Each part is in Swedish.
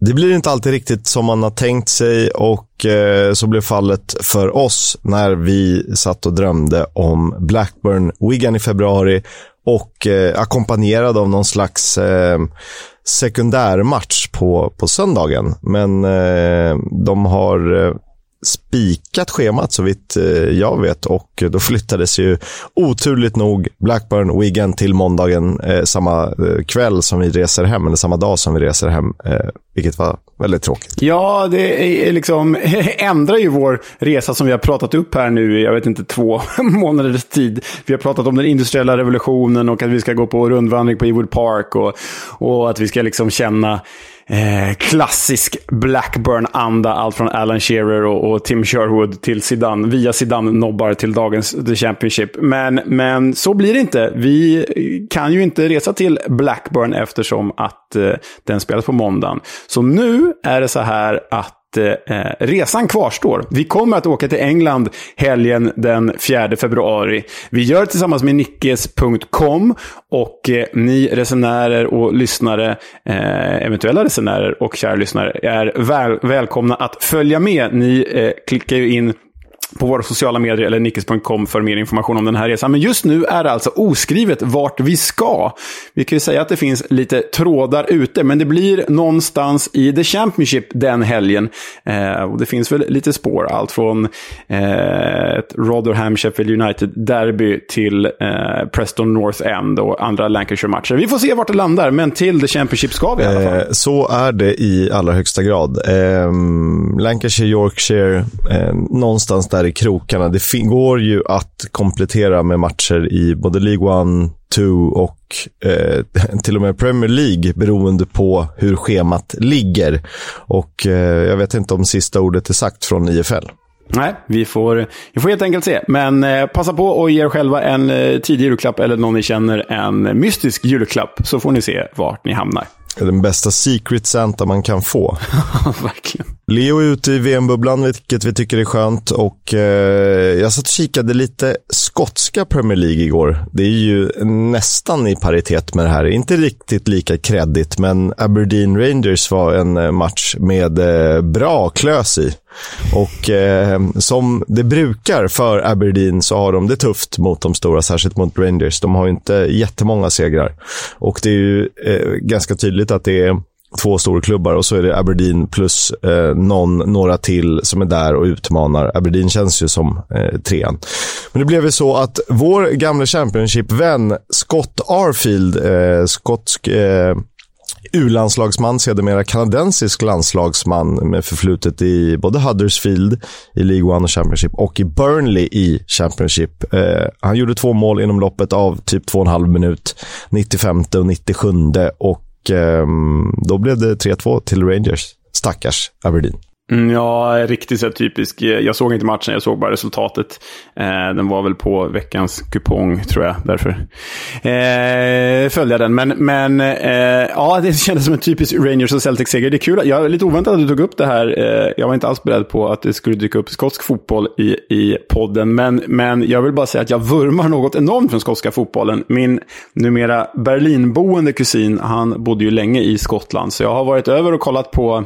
Det blir inte alltid riktigt som man har tänkt sig och eh, så blev fallet för oss när vi satt och drömde om Blackburn Wigan i februari och eh, ackompanjerad av någon slags eh, sekundärmatch på, på söndagen. Men eh, de har eh, spikat schemat så vitt eh, jag vet och då flyttades ju oturligt nog Blackburn Wigan till måndagen eh, samma eh, kväll som vi reser hem, eller samma dag som vi reser hem, eh, vilket var väldigt tråkigt. Ja, det är liksom, ändrar ju vår resa som vi har pratat upp här nu i, jag vet inte, två månaders tid. Vi har pratat om den industriella revolutionen och att vi ska gå på rundvandring på Ewood Park och, och att vi ska liksom känna Eh, klassisk Blackburn-anda. Allt från Alan Shearer och, och, Tim Sherwood till Zidane. Via Zidane-nobbar till dagens The Championship. Men, men så blir det inte. Vi kan ju inte resa till Blackburn eftersom att eh, den spelas på måndagen. Så nu är det så här att eh, resan kvarstår. Vi kommer att åka till England helgen den 4 februari. Vi gör det tillsammans med Nickes.com och eh, ni resenärer och lyssnare, eh, eventuella resenärer och kära lyssnare, är väl, välkomna att följa med. Ni eh, klickar ju in på våra sociala medier eller nickes.com för mer information om den här resan. Men just nu är det alltså oskrivet vart vi ska. Vi kan ju säga att det finns lite trådar ute, men det blir någonstans i The Championship den helgen. Eh, och det finns väl lite spår, allt från eh, ett Rotherham Sheffield United-derby till eh, Preston North End och andra Lancashire-matcher. Vi får se vart det landar, men till The Championship ska vi i alla fall. Eh, så är det i allra högsta grad. Ehm, Lancashire, Yorkshire, eh, någonstans där där i krokarna. Det går ju att komplettera med matcher i både League 1, 2 och eh, till och med Premier League beroende på hur schemat ligger. Och eh, jag vet inte om sista ordet är sagt från IFL. Nej, vi får, vi får helt enkelt se. Men eh, passa på och ge er själva en eh, tidig julklapp eller någon ni känner en mystisk julklapp. Så får ni se vart ni hamnar. Den bästa Secret Santa man kan få. Verkligen. Leo är ute i VM-bubblan, vilket vi tycker är skönt. Och eh, Jag satt och kikade lite skotska Premier League igår. Det är ju nästan i paritet med det här. Inte riktigt lika kreddigt, men Aberdeen Rangers var en eh, match med eh, bra klös i. Och eh, som det brukar för Aberdeen så har de det tufft mot de stora, särskilt mot Rangers. De har ju inte jättemånga segrar. Och det är ju eh, ganska tydligt att det är två storklubbar och så är det Aberdeen plus eh, någon, några till som är där och utmanar. Aberdeen känns ju som eh, trean. Men det blev ju så att vår gamla Championship-vän Scott Arfield, eh, skotsk eh, U-landslagsman, sedermera kanadensisk landslagsman med förflutet i både Huddersfield i League One och Championship och i Burnley i Championship. Eh, han gjorde två mål inom loppet av typ två och en halv minut, 95 och 97 och eh, då blev det 3-2 till Rangers. Stackars Aberdeen. Mm, ja, riktigt så typisk. Jag såg inte matchen, jag såg bara resultatet. Eh, den var väl på veckans kupong, tror jag. Därför eh, följde jag den. Men, men eh, ja, det kändes som en typisk Rangers och Celtic-seger. Det är kul. Jag är lite oväntat att du tog upp det här. Eh, jag var inte alls beredd på att det skulle dyka upp skotsk fotboll i, i podden. Men, men jag vill bara säga att jag vurmar något enormt från skotska fotbollen. Min numera Berlinboende kusin, han bodde ju länge i Skottland. Så jag har varit över och kollat på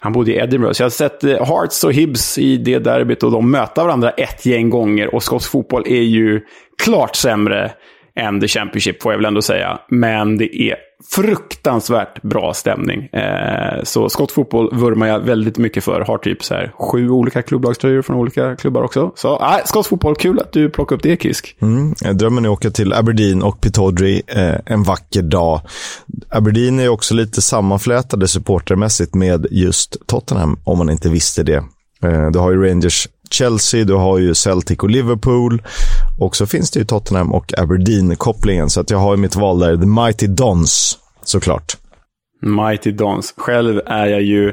han bodde i Edinburgh. Så jag har sett eh, Hearts och Hibs i det derbyt och de möter varandra ett gäng gånger. Och skotsk fotboll är ju klart sämre än The Championship, får jag väl ändå säga. Men det är fruktansvärt bra stämning. Eh, så skottfotboll vurmar jag väldigt mycket för. Har typ så här sju olika klubblagströjor från olika klubbar också. Så eh, skottfotboll, kul att du plockar upp det, Kisk. Mm, drömmen är att åka till Aberdeen och Pittodrie eh, en vacker dag. Aberdeen är också lite sammanflätade supportermässigt med just Tottenham, om man inte visste det. Eh, du har ju Rangers Chelsea, du har ju Celtic och Liverpool. Och så finns det ju Tottenham och Aberdeen-kopplingen. Så att jag har ju mitt val där, The Mighty Dons, såklart. Mighty Dons. Själv är jag ju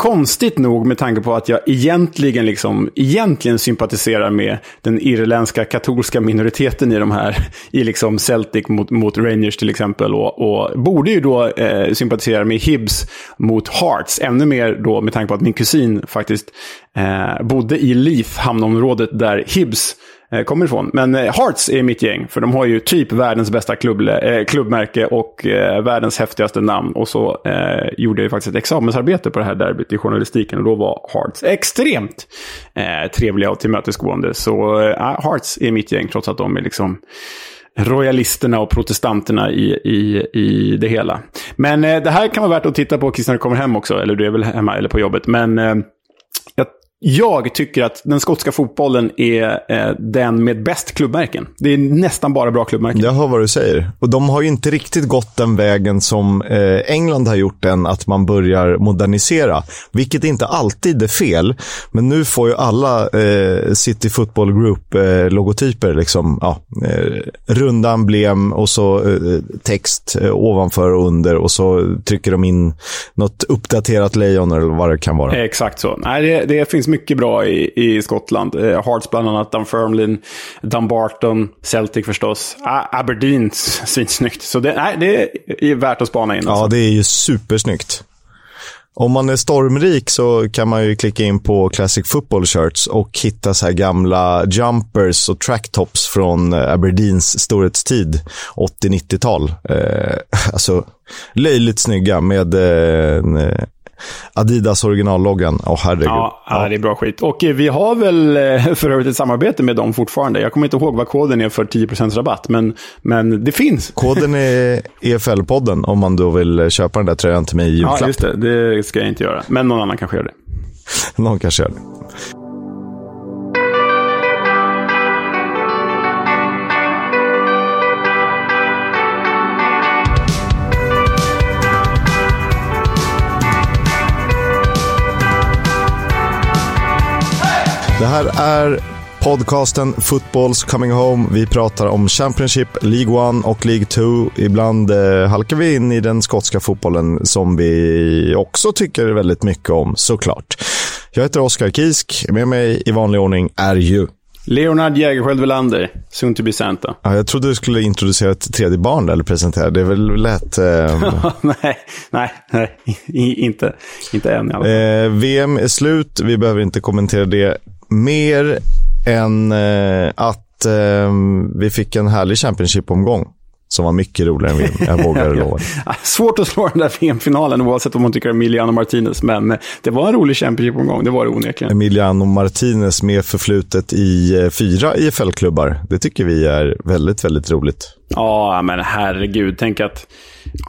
Konstigt nog med tanke på att jag egentligen, liksom, egentligen sympatiserar med den irländska katolska minoriteten i de här, i liksom Celtic mot, mot Rangers till exempel. Och, och borde ju då eh, sympatisera med Hibs mot Hearts. Ännu mer då med tanke på att min kusin faktiskt eh, bodde i Leaf-hamnområdet där Hibs eh, Eh, kommer ifrån. Men eh, Hearts är mitt gäng, för de har ju typ världens bästa klubb, eh, klubbmärke och eh, världens häftigaste namn. Och så eh, gjorde jag ju faktiskt ett examensarbete på det här derbyt i journalistiken och då var Hearts extremt eh, trevliga och tillmötesgående. Så eh, ah, Hearts är mitt gäng, trots att de är liksom royalisterna och protestanterna i, i, i det hela. Men eh, det här kan vara värt att titta på när du kommer hem också. Eller du är väl hemma eller på jobbet. Men eh, jag tycker att den skotska fotbollen är eh, den med bäst klubbmärken. Det är nästan bara bra klubbmärken. Jag hör vad du säger. Och de har ju inte riktigt gått den vägen som eh, England har gjort än, att man börjar modernisera. Vilket inte alltid är fel. Men nu får ju alla eh, City Football Group-logotyper, liksom, ja, eh, runda emblem och så eh, text eh, ovanför och under och så trycker de in något uppdaterat lejon eller vad det kan vara. Exakt så. Nej, det, det finns mycket bra i, i Skottland. Eh, Hearts bland annat, Dunfermline, Dumbarton, Celtic förstås. Ah, Aberdeen, svinsnyggt. Så det, nej, det är värt att spana in. Alltså. Ja, det är ju supersnyggt. Om man är stormrik så kan man ju klicka in på Classic Football Shirts och hitta så här gamla jumpers och tracktops från Aberdeens storhetstid, 80-90-tal. Eh, alltså, löjligt snygga med eh, Adidas originalloggan. Åh, oh, herregud. Ja, ja, det är bra skit. Och eh, vi har väl eh, för övrigt ett samarbete med dem fortfarande. Jag kommer inte ihåg vad koden är för 10% rabatt, men, men det finns. Koden är EFL-podden om man då vill eh, köpa den där tröjan till mig i julklapp. Ja, just det. Det ska jag inte göra. Men någon annan kanske gör det. någon kanske gör det. Det här är podcasten Footballs Coming Home. Vi pratar om Championship, League 1 och League 2. Ibland eh, halkar vi in i den skotska fotbollen som vi också tycker väldigt mycket om, såklart. Jag heter Oskar Kisk. Med mig i vanlig ordning är ju Leonard Jägerskiöld Welander, soon to be Santa. Ja, jag trodde du skulle introducera ett tredje barn eller presentera. Det är väl lätt... Eh... nej, nej, nej, inte, inte än i alla fall. Eh, VM är slut. Vi behöver inte kommentera det mer än eh, att eh, vi fick en härlig Championship-omgång. Som var mycket roligare än VM, jag vågar lova. Svårt att slå den där VM-finalen oavsett om man tycker Emiliano Martinez. Men det var en rolig Championship-omgång, det var det onekligen. Emiliano Martinez med förflutet i eh, fyra IFL-klubbar. Det tycker vi är väldigt, väldigt roligt. Ja, men herregud. Tänk att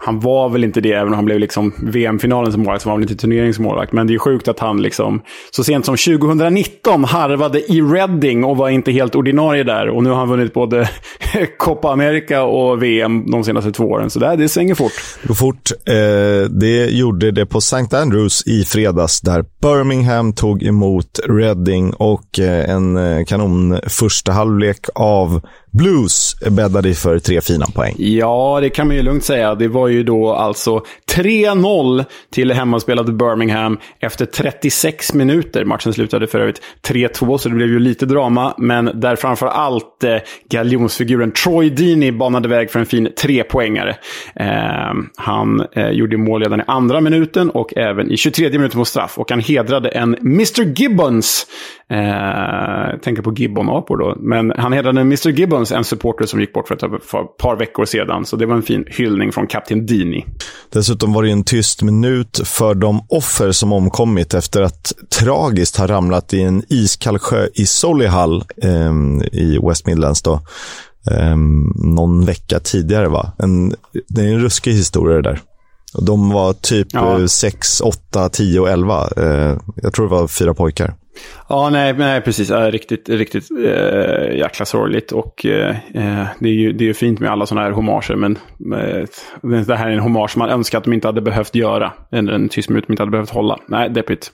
han var väl inte det, även om han blev liksom VM-finalens målvakt, så var han väl inte turneringsmålvakt. Men det är sjukt att han liksom, så sent som 2019 harvade i Reading och var inte helt ordinarie där. Och nu har han vunnit både Copa America och VM de senaste två åren. Så det, det svänger fort. Det går fort. Eh, det gjorde det på St. Andrews i fredags, där Birmingham tog emot Reading och eh, en eh, kanon första halvlek av Blues bäddade för tre fina poäng. Ja, det kan man ju lugnt säga. Det var ju då alltså 3-0 till hemmaspelade Birmingham efter 36 minuter. Matchen slutade för övrigt 3-2, så det blev ju lite drama. Men där framför allt eh, galjonsfiguren Troy Deeney banade väg för en fin trepoängare. Eh, han eh, gjorde mål redan i andra minuten och även i 23 minuten på straff. Och han hedrade en Mr Gibbons. Eh, tänker på Gibbon-apor då. Men han hedrade en Mr Gibbons, en supporter som gick bort för ett par veckor sedan. Så det var en fin hyllning från kapten Deeney. Dessutom var det en tyst minut för de offer som omkommit efter att tragiskt ha ramlat i en iskall sjö i Solihull eh, i West Midlands. Då. Eh, någon vecka tidigare. Va? En, det är en ruskig historia det där. De var typ ja. 6, 8, 10 och 11. Eh, jag tror det var fyra pojkar. Ja, nej, nej precis. Ja, riktigt, riktigt äh, jäkla sorgligt. Och äh, det är ju det är fint med alla sådana här hommager. Men äh, det här är en hommage man önskar att de inte hade behövt göra. Eller en tyst minut de inte hade behövt hålla. Nej, deppigt.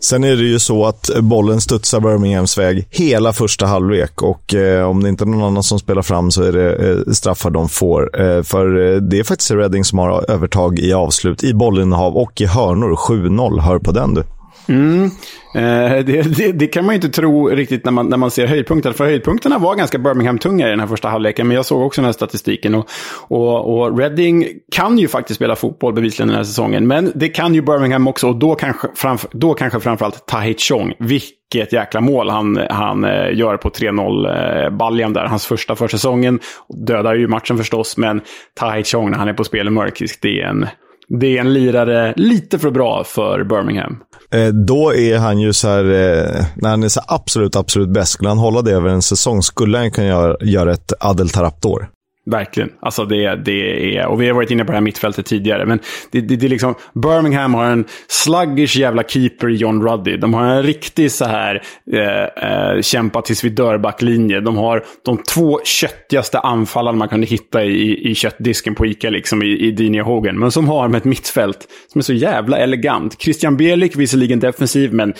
Sen är det ju så att bollen studsar Birminghams väg hela första halvlek och eh, om det inte är någon annan som spelar fram så är det eh, straffar de får. Eh, för det är faktiskt Reading som har övertag i avslut, i bollinnehav och i hörnor. 7-0, hör på den du. Mm. Eh, det, det, det, kan man ju inte tro riktigt när man, när man ser höjdpunkterna. För höjdpunkterna var ganska Birmingham-tunga i den här första halvleken. Men jag såg också den här statistiken. Och, och, och Reading kan ju faktiskt spela fotboll bevisligen den här säsongen. Men det kan ju Birmingham också. Och då kanske, framf då kanske framförallt Tahit Chong. Vilket jäkla mål han, han eh, gör på 3-0-baljan eh, där. Hans första för säsongen. Dödar ju matchen förstås. Men Tahit Chong när han är på spel i mörkisk, det är en det är en lirare lite för bra för Birmingham. Eh, då är han ju så här, eh, när han är så absolut, absolut bäst, skulle han hålla det över en säsong skulle han kunna göra, göra ett Adel Taraptor. Verkligen. Alltså det, det är, och vi har varit inne på det här mittfältet tidigare, men det, det, det är liksom, Birmingham har en sluggish jävla keeper i John Ruddy. De har en riktig så här, eh, eh, kämpa tills vi dör backlinje. De har de två köttigaste anfallarna man kunde hitta i, i köttdisken på Ica, liksom i, i Dini Hogan. Men som har med ett mittfält som är så jävla elegant. Christian Bielik, visserligen defensiv, men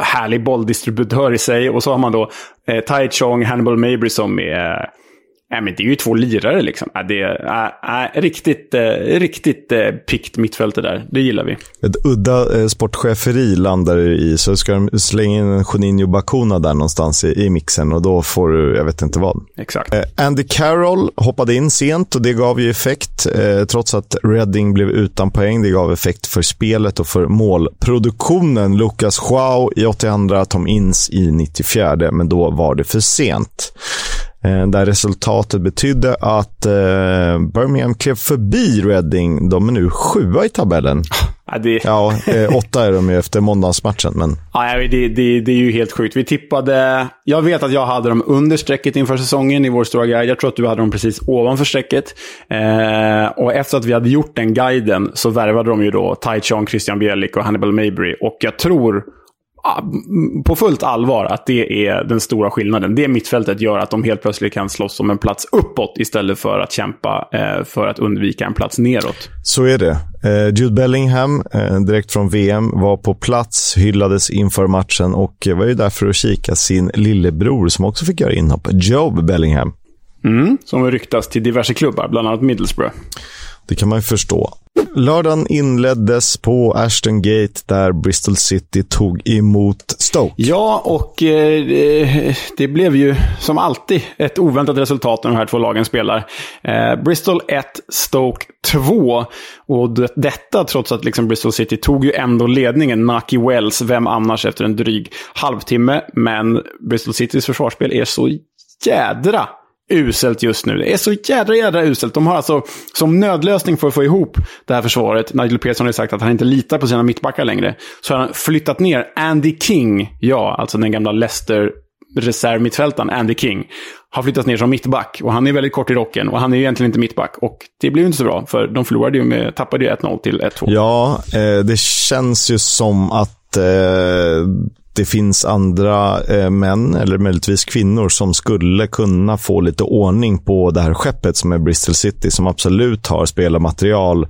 härlig bolldistributör i sig. Och så har man då eh, Tai Chong, Hannibal Mabry som är Nej, men det är ju två lirare liksom. Det är riktigt, äh, riktigt äh, pikt mittfält det där. Det gillar vi. Ett udda äh, sportcheferi landar i, så ska de slänga in en Juninho Bacuna där någonstans i, i mixen och då får du, jag vet inte vad. Exakt. Andy Carroll hoppade in sent och det gav ju effekt, trots att Reading blev utan poäng. Det gav effekt för spelet och för målproduktionen. Lucas Joao i 82, Tom Inns i 94, men då var det för sent. Eh, där resultatet betydde att eh, Birmingham klev förbi Reading. De är nu sjua i tabellen. Ja, det... ja eh, åtta är de ju efter måndagsmatchen. Men... Ja, det, det, det är ju helt sjukt. Vi tippade... Jag vet att jag hade dem under strecket inför säsongen i vår stora guide. Jag tror att du hade dem precis ovanför strecket. Eh, och efter att vi hade gjort den guiden så värvade de ju då Tai Chong, Christian Bielik och Hannibal Mabry. Och jag tror på fullt allvar att det är den stora skillnaden. Det mittfältet gör att de helt plötsligt kan slåss om en plats uppåt istället för att kämpa eh, för att undvika en plats neråt. Så är det. Eh, Jude Bellingham, eh, direkt från VM, var på plats, hyllades inför matchen och var ju där för att kika sin lillebror som också fick göra inhopp, Job Bellingham. Mm, som ryktas till diverse klubbar, bland annat Middlesbrough. Det kan man ju förstå. Lördagen inleddes på Ashton Gate där Bristol City tog emot Stoke. Ja, och eh, eh det blev ju som alltid ett oväntat resultat när de här två lagen spelar. Eh, Bristol 1, Stoke 2. Och detta trots att liksom Bristol City tog ju ändå ledningen. Naki Wells, vem annars efter en dryg halvtimme. Men Bristol Citys försvarsspel är så jädra uselt just nu. Det är så jädra, jädra uselt. De har alltså som nödlösning för att få ihop det här försvaret, Nigel Pearson har sagt att han inte litar på sina mittbackar längre, så har han flyttat ner Andy King, ja, alltså den gamla Leicester reservmittfältaren Andy King, har flyttats ner som mittback. Och han är väldigt kort i rocken och han är egentligen inte mittback. Och det blev inte så bra, för de förlorade ju med, tappade ju 1-0 till 1-2. Ja, eh, det känns ju som att eh, det finns andra eh, män, eller möjligtvis kvinnor, som skulle kunna få lite ordning på det här skeppet som är Bristol City, som absolut har spelarmaterial.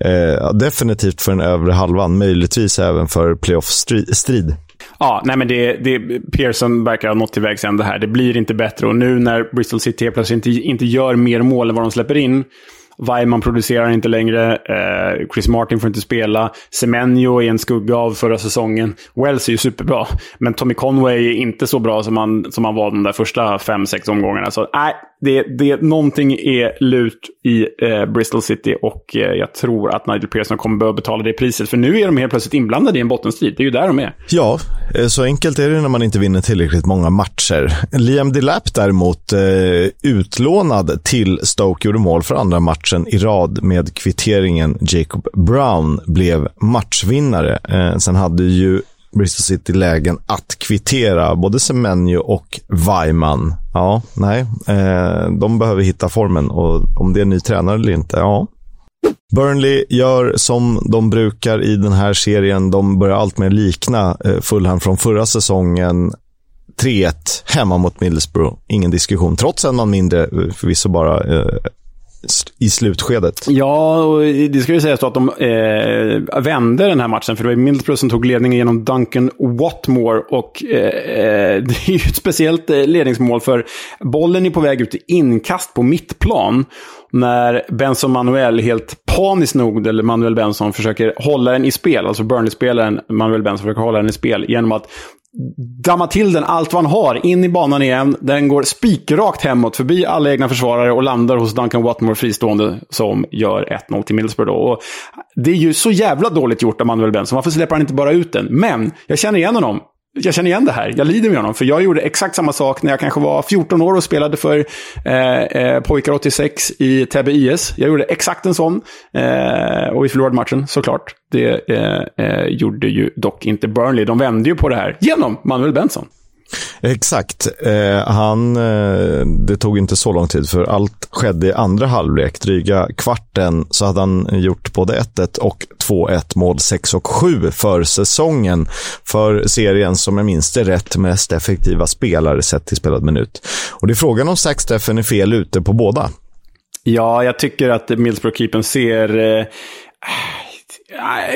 Eh, definitivt för den övre halvan, möjligtvis även för playoff-strid. Ja, nej men det, det, Pearson verkar ha nått till vägs ände här. Det blir inte bättre och nu när Bristol City plötsligt inte, inte gör mer mål än vad de släpper in Weimann producerar inte längre. Eh, Chris Martin får inte spela. Semenyo är en skugga av förra säsongen. Wells är ju superbra. Men Tommy Conway är inte så bra som han, som han var de där första fem, sex omgångarna. Så nej, det, det, någonting är lut i eh, Bristol City och eh, jag tror att Nigel Pearson kommer behöva betala det priset. För nu är de helt plötsligt inblandade i en bottenstrid. Det är ju där de är. Ja, eh, så enkelt är det när man inte vinner tillräckligt många matcher. Liam Delap däremot, eh, utlånad till Stoke, gjorde mål för andra matchen i rad med kvitteringen. Jacob Brown blev matchvinnare. Eh, sen hade ju Bristol City lägen att kvittera både Semenyo och Weimann. Ja, nej, eh, de behöver hitta formen och om det är ny tränare eller inte, ja. Burnley gör som de brukar i den här serien. De börjar alltmer likna eh, Fulham från förra säsongen. 3-1 hemma mot Middlesbrough. Ingen diskussion, trots en man mindre, eh, förvisso bara eh, i slutskedet. Ja, och det ska ju sägas då att de eh, vände den här matchen. För det var Middlesbrough som tog ledningen genom Duncan Watmore. Och eh, eh det är ju ett speciellt eh, ledningsmål för bollen är på väg ut i inkast på mittplan. När Benson Manuel helt paniskt nog, eller Manuel Benson, försöker hålla den i spel. Alltså Burnley-spelaren Manuel Benson försöker hålla den i spel genom att damma till den allt vad han har, in i banan igen. Den går spikrakt hemåt, förbi alla egna försvarare och landar hos Duncan Watmore fristående som gör 1-0 till Middlesbrough. Då. Och det är ju så jävla dåligt gjort av Manuel Benson. Varför släpper han inte bara ut den? Men jag känner igen honom jag känner igen det här. Jag lider med honom. För jag gjorde exakt samma sak när jag kanske var 14 år och spelade för eh, eh, pojkar 86 i Täby IS. Jag gjorde exakt en sån. Eh, och vi förlorade matchen, såklart. Det eh, eh, gjorde ju dock inte Burnley. De vände ju på det här genom Manuel Benson. Exakt. Eh, han, eh, det tog inte så lång tid för allt skedde i andra halvlek. Dryga kvarten så hade han gjort både 1-1 och 2-1 mål 6 och 7 för säsongen. För serien som jag minns det rätt mest effektiva spelare sett till spelad minut. Och det är frågan om Zack Steffen är fel ute på båda. Ja, jag tycker att Middlesbrough-keepern ser... Eh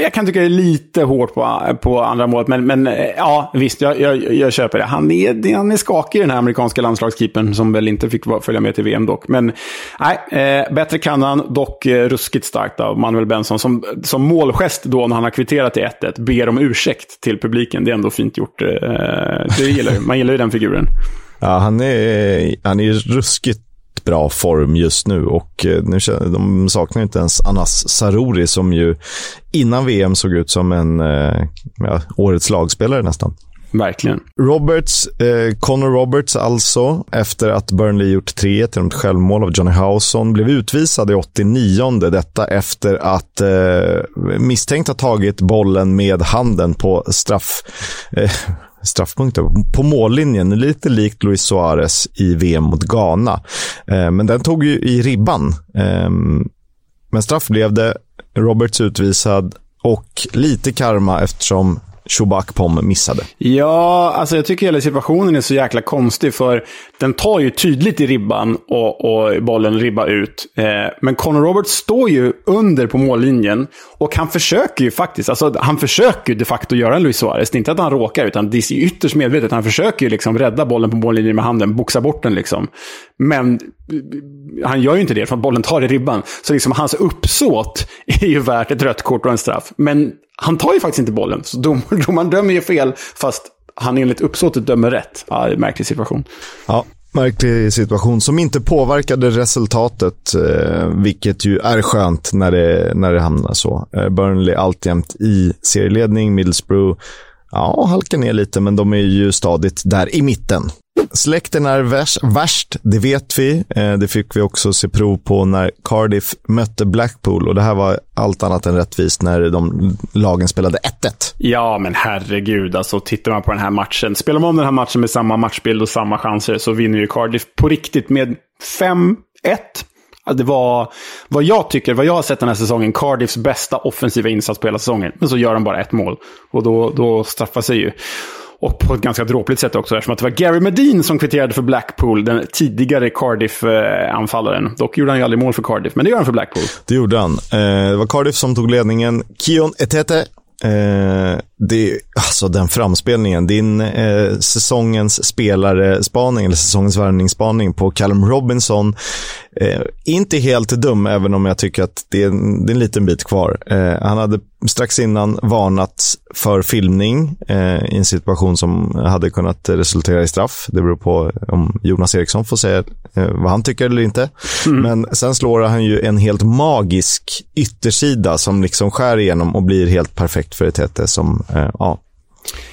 jag kan tycka det är lite hårt på, på andra målet, men, men eh, ja, visst, jag, jag, jag köper det. Han är, han är skakig, den här amerikanska landslagskeepern, som väl inte fick följa med till VM dock. Men nej, eh, bättre kan han, dock eh, ruskigt starkt av Manuel Benson, som, som målgest då när han har kvitterat till 1-1, ber om ursäkt till publiken. Det är ändå fint gjort. Eh, det gillar, man gillar ju den figuren. Ja, han är, han är ruskigt bra form just nu och eh, nu, de saknar inte ens Anas Sarori som ju innan VM såg ut som en eh, ja, årets lagspelare nästan. Verkligen. Roberts, eh, Connor Roberts alltså, efter att Burnley gjort 3 till ett självmål av Johnny Howson, blev utvisad i 89 Detta efter att eh, misstänkt ha tagit bollen med handen på straff... Eh, straffpunkter på mållinjen, lite likt Luis Suarez i VM mot Ghana. Eh, men den tog ju i ribban. Eh, men straff blev det, Roberts utvisad och lite karma eftersom Chubak Pom missade. Ja, alltså jag tycker hela situationen är så jäkla konstig. För den tar ju tydligt i ribban och, och bollen ribbar ut. Eh, men Conor Roberts står ju under på mållinjen. Och han försöker ju faktiskt, alltså han försöker ju de facto göra en Luis Suarez. Det är inte att han råkar, utan det är ytterst medvetet. Han försöker ju liksom rädda bollen på mållinjen med handen, boxa bort den liksom. Men han gör ju inte det, för att bollen tar i ribban. Så liksom hans uppsåt är ju värt ett rött kort och en straff. Men han tar ju faktiskt inte bollen, så dom, domaren dömer ju fel, fast han enligt uppsåtet dömer rätt. Ja, det är en märklig situation. Ja, märklig situation som inte påverkade resultatet, eh, vilket ju är skönt när det, när det hamnar så. Eh, Burnley alltjämt i serieledning, Middlesbrough ja, halkar ner lite, men de är ju stadigt där i mitten. Släkten är värst, det vet vi. Eh, det fick vi också se prov på när Cardiff mötte Blackpool och det här var allt annat än rättvist när de lagen spelade 1-1. Ja, men herregud, alltså tittar man på den här matchen. Spelar man om den här matchen med samma matchbild och samma chanser så vinner ju Cardiff på riktigt med 5-1. Det var, vad jag tycker, vad jag har sett den här säsongen, Cardiffs bästa offensiva insats på hela säsongen. Men så gör de bara ett mål. Och då, då straffar sig ju. Och på ett ganska dråpligt sätt också, eftersom att det var Gary Medin som kvitterade för Blackpool, den tidigare Cardiff-anfallaren. Dock gjorde han ju aldrig mål för Cardiff, men det gör han för Blackpool. Det gjorde han. Eh, det var Cardiff som tog ledningen. Kion Etete Eh, det, alltså den framspelningen, din eh, säsongens spelarspaning, eller säsongens värvningsspaning på Callum Robinson, eh, inte helt dum, även om jag tycker att det är en, det är en liten bit kvar. Eh, han hade strax innan varnats för filmning eh, i en situation som hade kunnat resultera i straff. Det beror på om Jonas Eriksson får säga eh, vad han tycker eller inte. Mm. Men sen slår han ju en helt magisk yttersida som liksom skär igenom och blir helt perfekt för ett Tete som, eh, ja,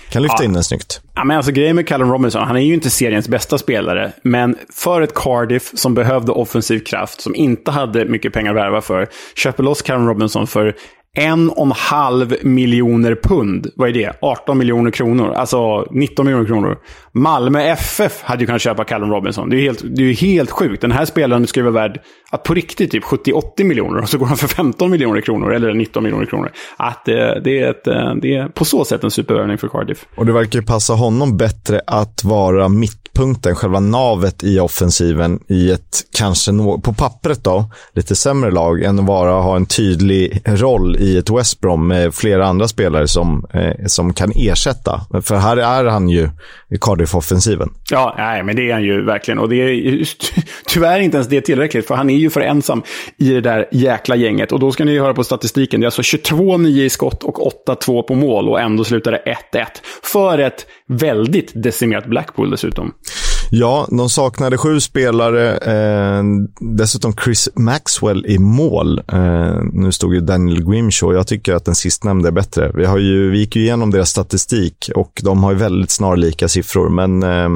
kan lyfta ja. in den snyggt. Ja, men alltså, grejen med Callum Robinson, han är ju inte seriens bästa spelare. Men för ett Cardiff som behövde offensiv kraft, som inte hade mycket pengar att värva för, köper loss Callum Robinson för en och en halv miljoner pund. Vad är det? 18 miljoner kronor. Alltså 19 miljoner kronor. Malmö FF hade ju kunnat köpa Callum Robinson. Det är ju helt, det är helt sjukt. Den här spelaren skulle vara värd att på riktigt typ 70-80 miljoner. Och så går han för 15 miljoner kronor. Eller 19 miljoner kronor. Att det, det, är ett, eh, det är på så sätt en supervärvning för Cardiff. Och det verkar passa honom bättre att vara mitt mittpunkten, själva navet i offensiven i ett, kanske no på pappret då, lite sämre lag än att bara ha en tydlig roll i ett West Brom med flera andra spelare som, eh, som kan ersätta. För här är han ju Cardiff-offensiven. Ja, nej, men det är han ju verkligen. Och det är tyvärr inte ens det tillräckligt, för han är ju för ensam i det där jäkla gänget. Och då ska ni ju höra på statistiken. Det är alltså 22-9 i skott och 8-2 på mål och ändå slutar det 1-1. För ett väldigt decimerat Blackpool dessutom. Ja, de saknade sju spelare. Eh, dessutom Chris Maxwell i mål. Eh, nu stod ju Daniel Grimshaw. Jag tycker att den sistnämnda är bättre. Vi, har ju, vi gick ju igenom deras statistik och de har ju väldigt snarlika siffror. Men eh,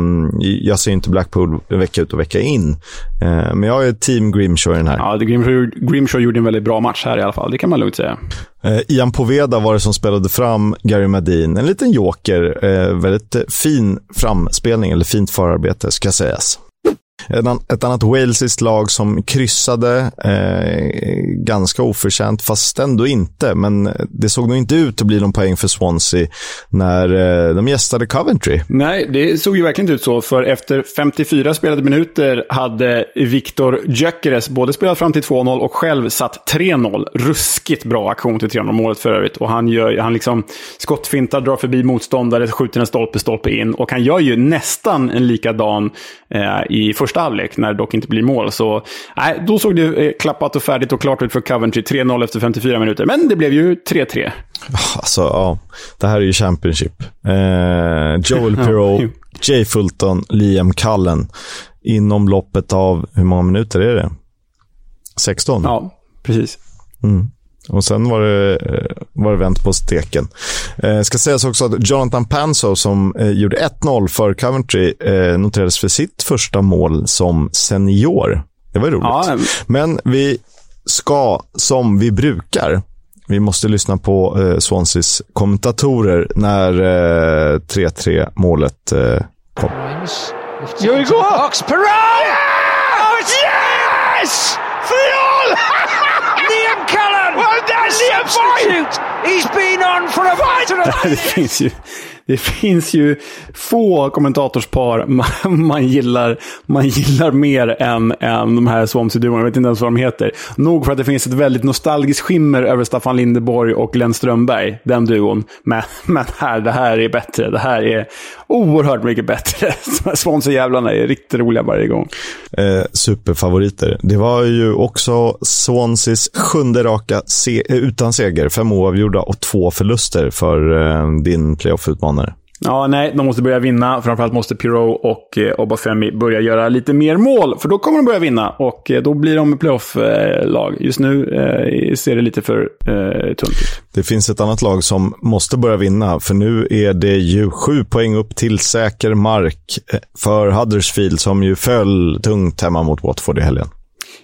jag ser inte Blackpool vecka ut och vecka in. Eh, men jag är team Grimshaw i den här. Ja, Grimshaw, Grimshaw gjorde en väldigt bra match här i alla fall. Det kan man lugnt säga. Eh, Ian Poveda var det som spelade fram Gary Madin. En liten joker. Eh, väldigt eh, fin framspelning, eller fint förarbete ska sägas. Ett annat walesiskt lag som kryssade eh, ganska oförtjänt, fast ändå inte. Men eh, det såg nog inte ut att bli någon poäng för Swansea när eh, de gästade Coventry. Nej, det såg ju verkligen inte ut så. För efter 54 spelade minuter hade Viktor Gyökeres både spelat fram till 2-0 och själv satt 3-0. Ruskigt bra aktion till 3-0-målet för övrigt. Och han, gör, han liksom skottfintar, drar förbi motståndare, skjuter en stolpe, stolpe in. Och han gör ju nästan en likadan eh, i första första halvlek, när det dock inte blir mål. Så nej, då såg det eh, klappat och färdigt och klart ut för Coventry. 3-0 efter 54 minuter, men det blev ju 3-3. Alltså, ja. Det här är ju Championship. Eh, Joel Pirou, Jay Fulton, Liam Cullen. Inom loppet av, hur många minuter är det? 16? Ja, precis. Mm. Och sen var det, eh, var det vänt på steken. Eh, ska sägas också att Jonathan Panso som eh, gjorde 1-0 för Coventry eh, noterades för sitt första mål som senior. Det var roligt. Ja. Men vi ska, som vi brukar, vi måste lyssna på eh, Swanseas kommentatorer när eh, 3-3 målet eh, kom. Here we go! Perot! Yes! yes! Final! Liam Cullen! Well done, Liam Substitute! He's been on for a fight! det finns ju det finns ju få kommentatorspar man, man, gillar, man gillar mer än, än de här Swansea-duon. Jag vet inte ens vad de heter. Nog för att det finns ett väldigt nostalgiskt skimmer över Staffan Lindeborg och Glenn Strömberg, den duon. Men, men här, det här är bättre. Det här är oerhört mycket bättre. Swansea-jävlarna är riktigt roliga varje gång. Eh, superfavoriter. Det var ju också Swanseas sjunde raka se eh, utan seger. Fem oavgjorda och två förluster för eh, din playoff-utmanare. Ja, nej, de måste börja vinna. Framförallt måste Pirou och eh, Obafemi börja göra lite mer mål. För då kommer de börja vinna och eh, då blir de playoff-lag. Just nu eh, ser det lite för eh, tunt ut. Det finns ett annat lag som måste börja vinna. För nu är det ju sju poäng upp till säker mark eh, för Huddersfield som ju föll tungt hemma mot Watford i helgen.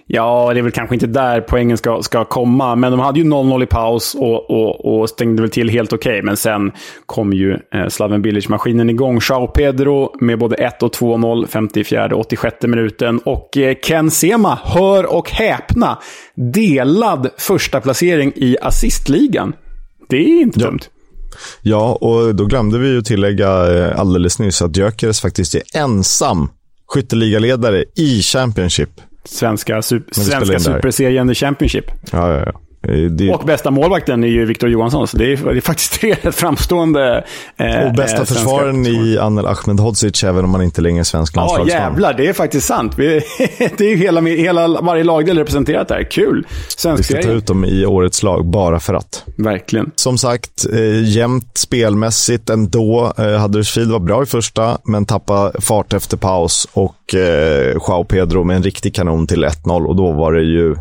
Ja, det är väl kanske inte där poängen ska, ska komma. Men de hade ju 0-0 i paus och, och, och stängde väl till helt okej. Okay. Men sen kom ju eh, Slaven Bilic-maskinen igång. Jao Pedro med både 1 och 2-0, 54 och 86 minuten. Och eh, Ken Sema, hör och häpna, delad första placering i assistligan. Det är inte dumt. Ja, och då glömde vi ju tillägga eh, alldeles nyss att Gyökeres faktiskt är ensam skytteligaledare i Championship svenska, super, svenska superserien The Championship. Ja, ja, ja. Det... Och bästa målvakten är ju Victor Johansson, så det är, det är faktiskt tre rätt framstående eh, Och bästa eh, försvararen i Anel Ahmedhodzic, även om man inte längre är svensk landslagsman. Ja, jävlar, det är faktiskt sant. det är ju hela, hela, varje lagdel representerat där. Kul! Svensk Vi ska ta ut dem i årets lag, bara för att. Verkligen. Som sagt, eh, jämnt spelmässigt ändå. Eh, Huddersfield var bra i första, men tappade fart efter paus. Och eh, Joao Pedro med en riktig kanon till 1-0 och då var det ju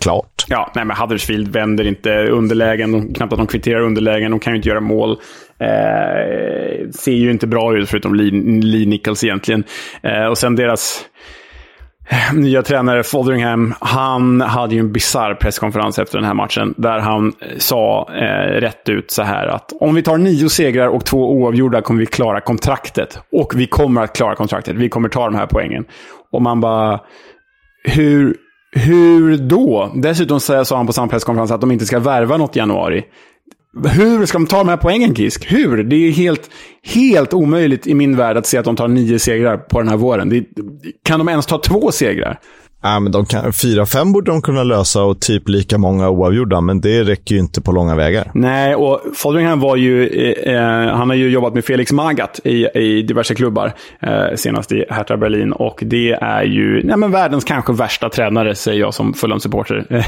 klart. Ja, nej, men Huddersfield vänder inte underlägen. De, knappt att de kvitterar underlägen. De kan ju inte göra mål. Eh, ser ju inte bra ut, förutom Lee, Lee Nichols egentligen. Eh, och sen deras eh, nya tränare Fotheringham, han hade ju en bizarr presskonferens efter den här matchen. Där han eh, sa eh, rätt ut så här att om vi tar nio segrar och två oavgjorda kommer vi klara kontraktet. Och vi kommer att klara kontraktet. Vi kommer ta de här poängen. Och man bara... Hur hur då? Dessutom sa han på samma presskonferens att de inte ska värva något i januari. hur ska de ta de här poängen, Kisk? Hur? Det är helt, helt omöjligt i min värld att se att de tar nio segrar på den här våren. Det, kan de ens ta två segrar? Ja, men de kan, fyra, fem borde de kunna lösa och typ lika många oavgjorda, men det räcker ju inte på långa vägar. Nej, och Fodringham var ju... Eh, eh, han har ju jobbat med Felix Magath i, i diverse klubbar, eh, senast i Hertha Berlin. Och det är ju nej, men världens kanske värsta tränare, säger jag som Fulham-supporter.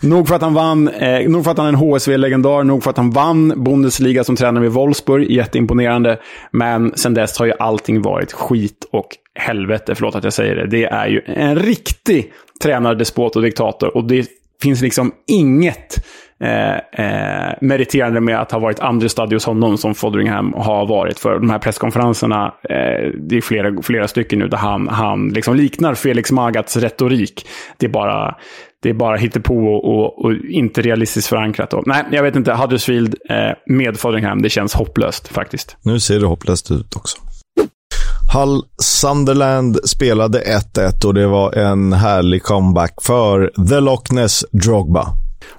nog för att han vann, eh, nog för att han är en HSV-legendar, nog för att han vann Bundesliga som tränare med Wolfsburg, jätteimponerande. Men sen dess har ju allting varit skit och helvete, förlåt att jag säger det. Det är ju en riktig tränardespot och diktator. Och det finns liksom inget eh, eh, meriterande med att ha varit understudy hos honom som Fodringham har varit. För de här presskonferenserna, eh, det är flera, flera stycken nu där han, han liksom liknar Felix Magats retorik. Det är bara, det är bara hittepå och, och, och inte realistiskt förankrat. Då. Nej, jag vet inte. Huddersfield eh, med Fodringham, det känns hopplöst faktiskt. Nu ser det hopplöst ut också. Hull Sunderland spelade 1-1 och det var en härlig comeback för The Loch Ness Drogba.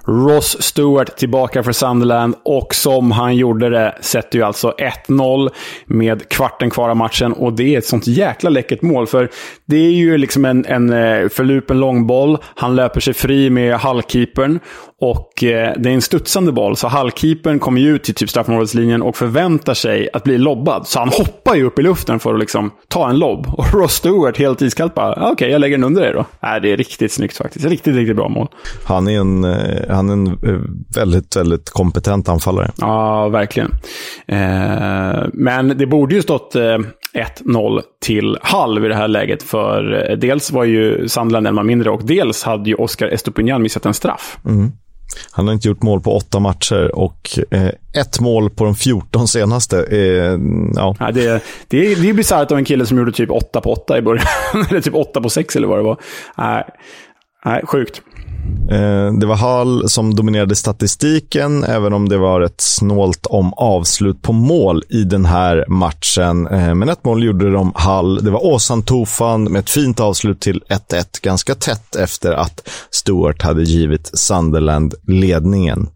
Ross Stewart tillbaka för Sunderland och som han gjorde det sätter ju alltså 1-0 med kvarten kvar av matchen. Och det är ett sånt jäkla läckert mål. För det är ju liksom en, en eh, förlupen långboll. Han löper sig fri med hallkeepern. Och eh, det är en studsande boll, så hallkeepern kommer ju ut till typ straffområdeslinjen och förväntar sig att bli lobbad. Så han hoppar ju upp i luften för att liksom ta en lobb. Och Ross Stewart helt iskallt bara, okej, okay, jag lägger den under dig då. Nej, det är riktigt snyggt faktiskt. Riktigt, riktigt bra mål. Han är en, eh, han är en eh, väldigt, väldigt kompetent anfallare. Ja, verkligen. Eh, men det borde ju stått eh, 1-0 till halv i det här läget. För dels var ju Sandland en man mindre och dels hade ju Oscar Estopinian missat en straff. Mm. Han har inte gjort mål på åtta matcher och eh, ett mål på de 14 senaste. Eh, ja. ja. det, det, är, det är bisarrt av en kille som gjorde typ åtta på åtta i början. eller typ åtta på sex eller vad det var. Nej, nej sjukt. Eh, det var Hall som dominerade statistiken, även om det var ett snålt om avslut på mål i den här matchen. Eh, men ett mål gjorde de Hall. Det var Åsan Tofan med ett fint avslut till 1-1, ganska tätt efter att Stewart hade givit Sunderland ledningen.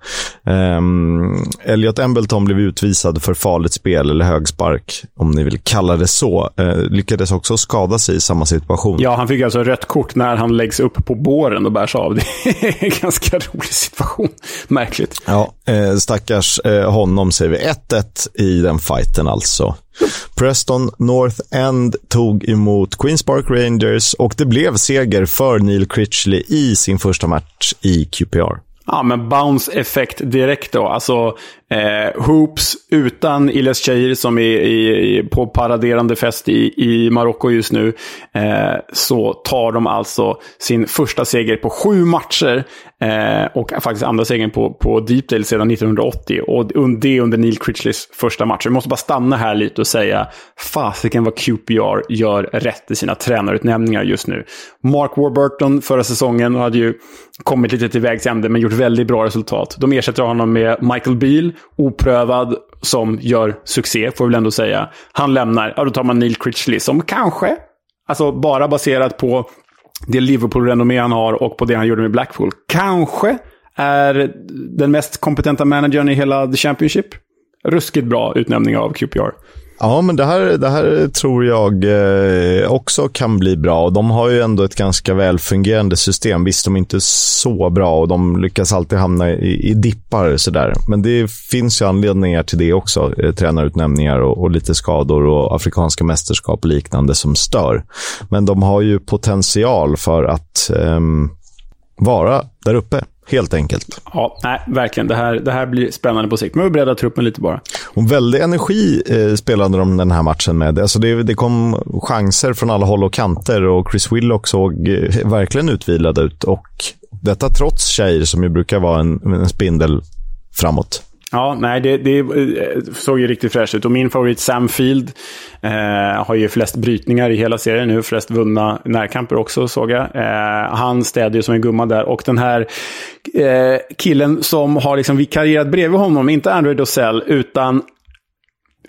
Um, Elliot Embleton blev utvisad för farligt spel eller högspark, om ni vill kalla det så. Uh, lyckades också skada sig i samma situation. Ja, han fick alltså rött kort när han läggs upp på båren och bärs av. Det ganska rolig situation. Märkligt. Ja, eh, stackars eh, honom säger vi. 1-1 i den fighten alltså. Preston North End tog emot Queens Park Rangers och det blev seger för Neil Critchley i sin första match i QPR. Ja, men bounce-effekt direkt då. Alltså, Eh, hoops utan Ilyas Cheir som är i, i, på paraderande fest i, i Marocko just nu. Eh, så tar de alltså sin första seger på sju matcher. Eh, och faktiskt andra segern på, på Deepdale sedan 1980. Och det under Neil Critchleys första match. Vi måste bara stanna här lite och säga fasiken vad QPR gör rätt i sina tränarutnämningar just nu. Mark Warburton förra säsongen hade ju kommit lite till vägs ände men gjort väldigt bra resultat. De ersätter honom med Michael Beal oprövad, som gör succé, får vi väl ändå säga. Han lämnar, ja då tar man Neil Critchley som kanske, alltså bara baserat på det Liverpool-renommé han har och på det han gjorde med Blackpool, kanske är den mest kompetenta managern i hela The Championship. Ruskigt bra utnämning av QPR. Ja, men det här, det här tror jag eh, också kan bli bra. Och de har ju ändå ett ganska välfungerande system. Visst, de är inte så bra och de lyckas alltid hamna i, i dippar sådär. Men det finns ju anledningar till det också. Eh, tränarutnämningar och, och, lite skador och afrikanska mästerskap och liknande som stör. Men de har ju potential för att um, vara där uppe. Helt enkelt. Ja, nej, verkligen. Det här, det här blir spännande på sikt. Men vi bredda truppen lite bara. Och väldig energi eh, spelade de den här matchen med. Alltså det, det kom chanser från alla håll och kanter och Chris Willock såg eh, verkligen utvilad ut. Och detta trots tjejer som ju brukar vara en, en spindel framåt. Ja, nej, det, det, eh, såg ju riktigt fräscht ut. Och min favorit Sam Field eh, har ju flest brytningar i hela serien nu. Flest vunna närkamper också, såg jag. Eh, han städde ju som en gumma där. Och den här eh, killen som har liksom vikarierat bredvid honom, inte Andrew Dosell, utan...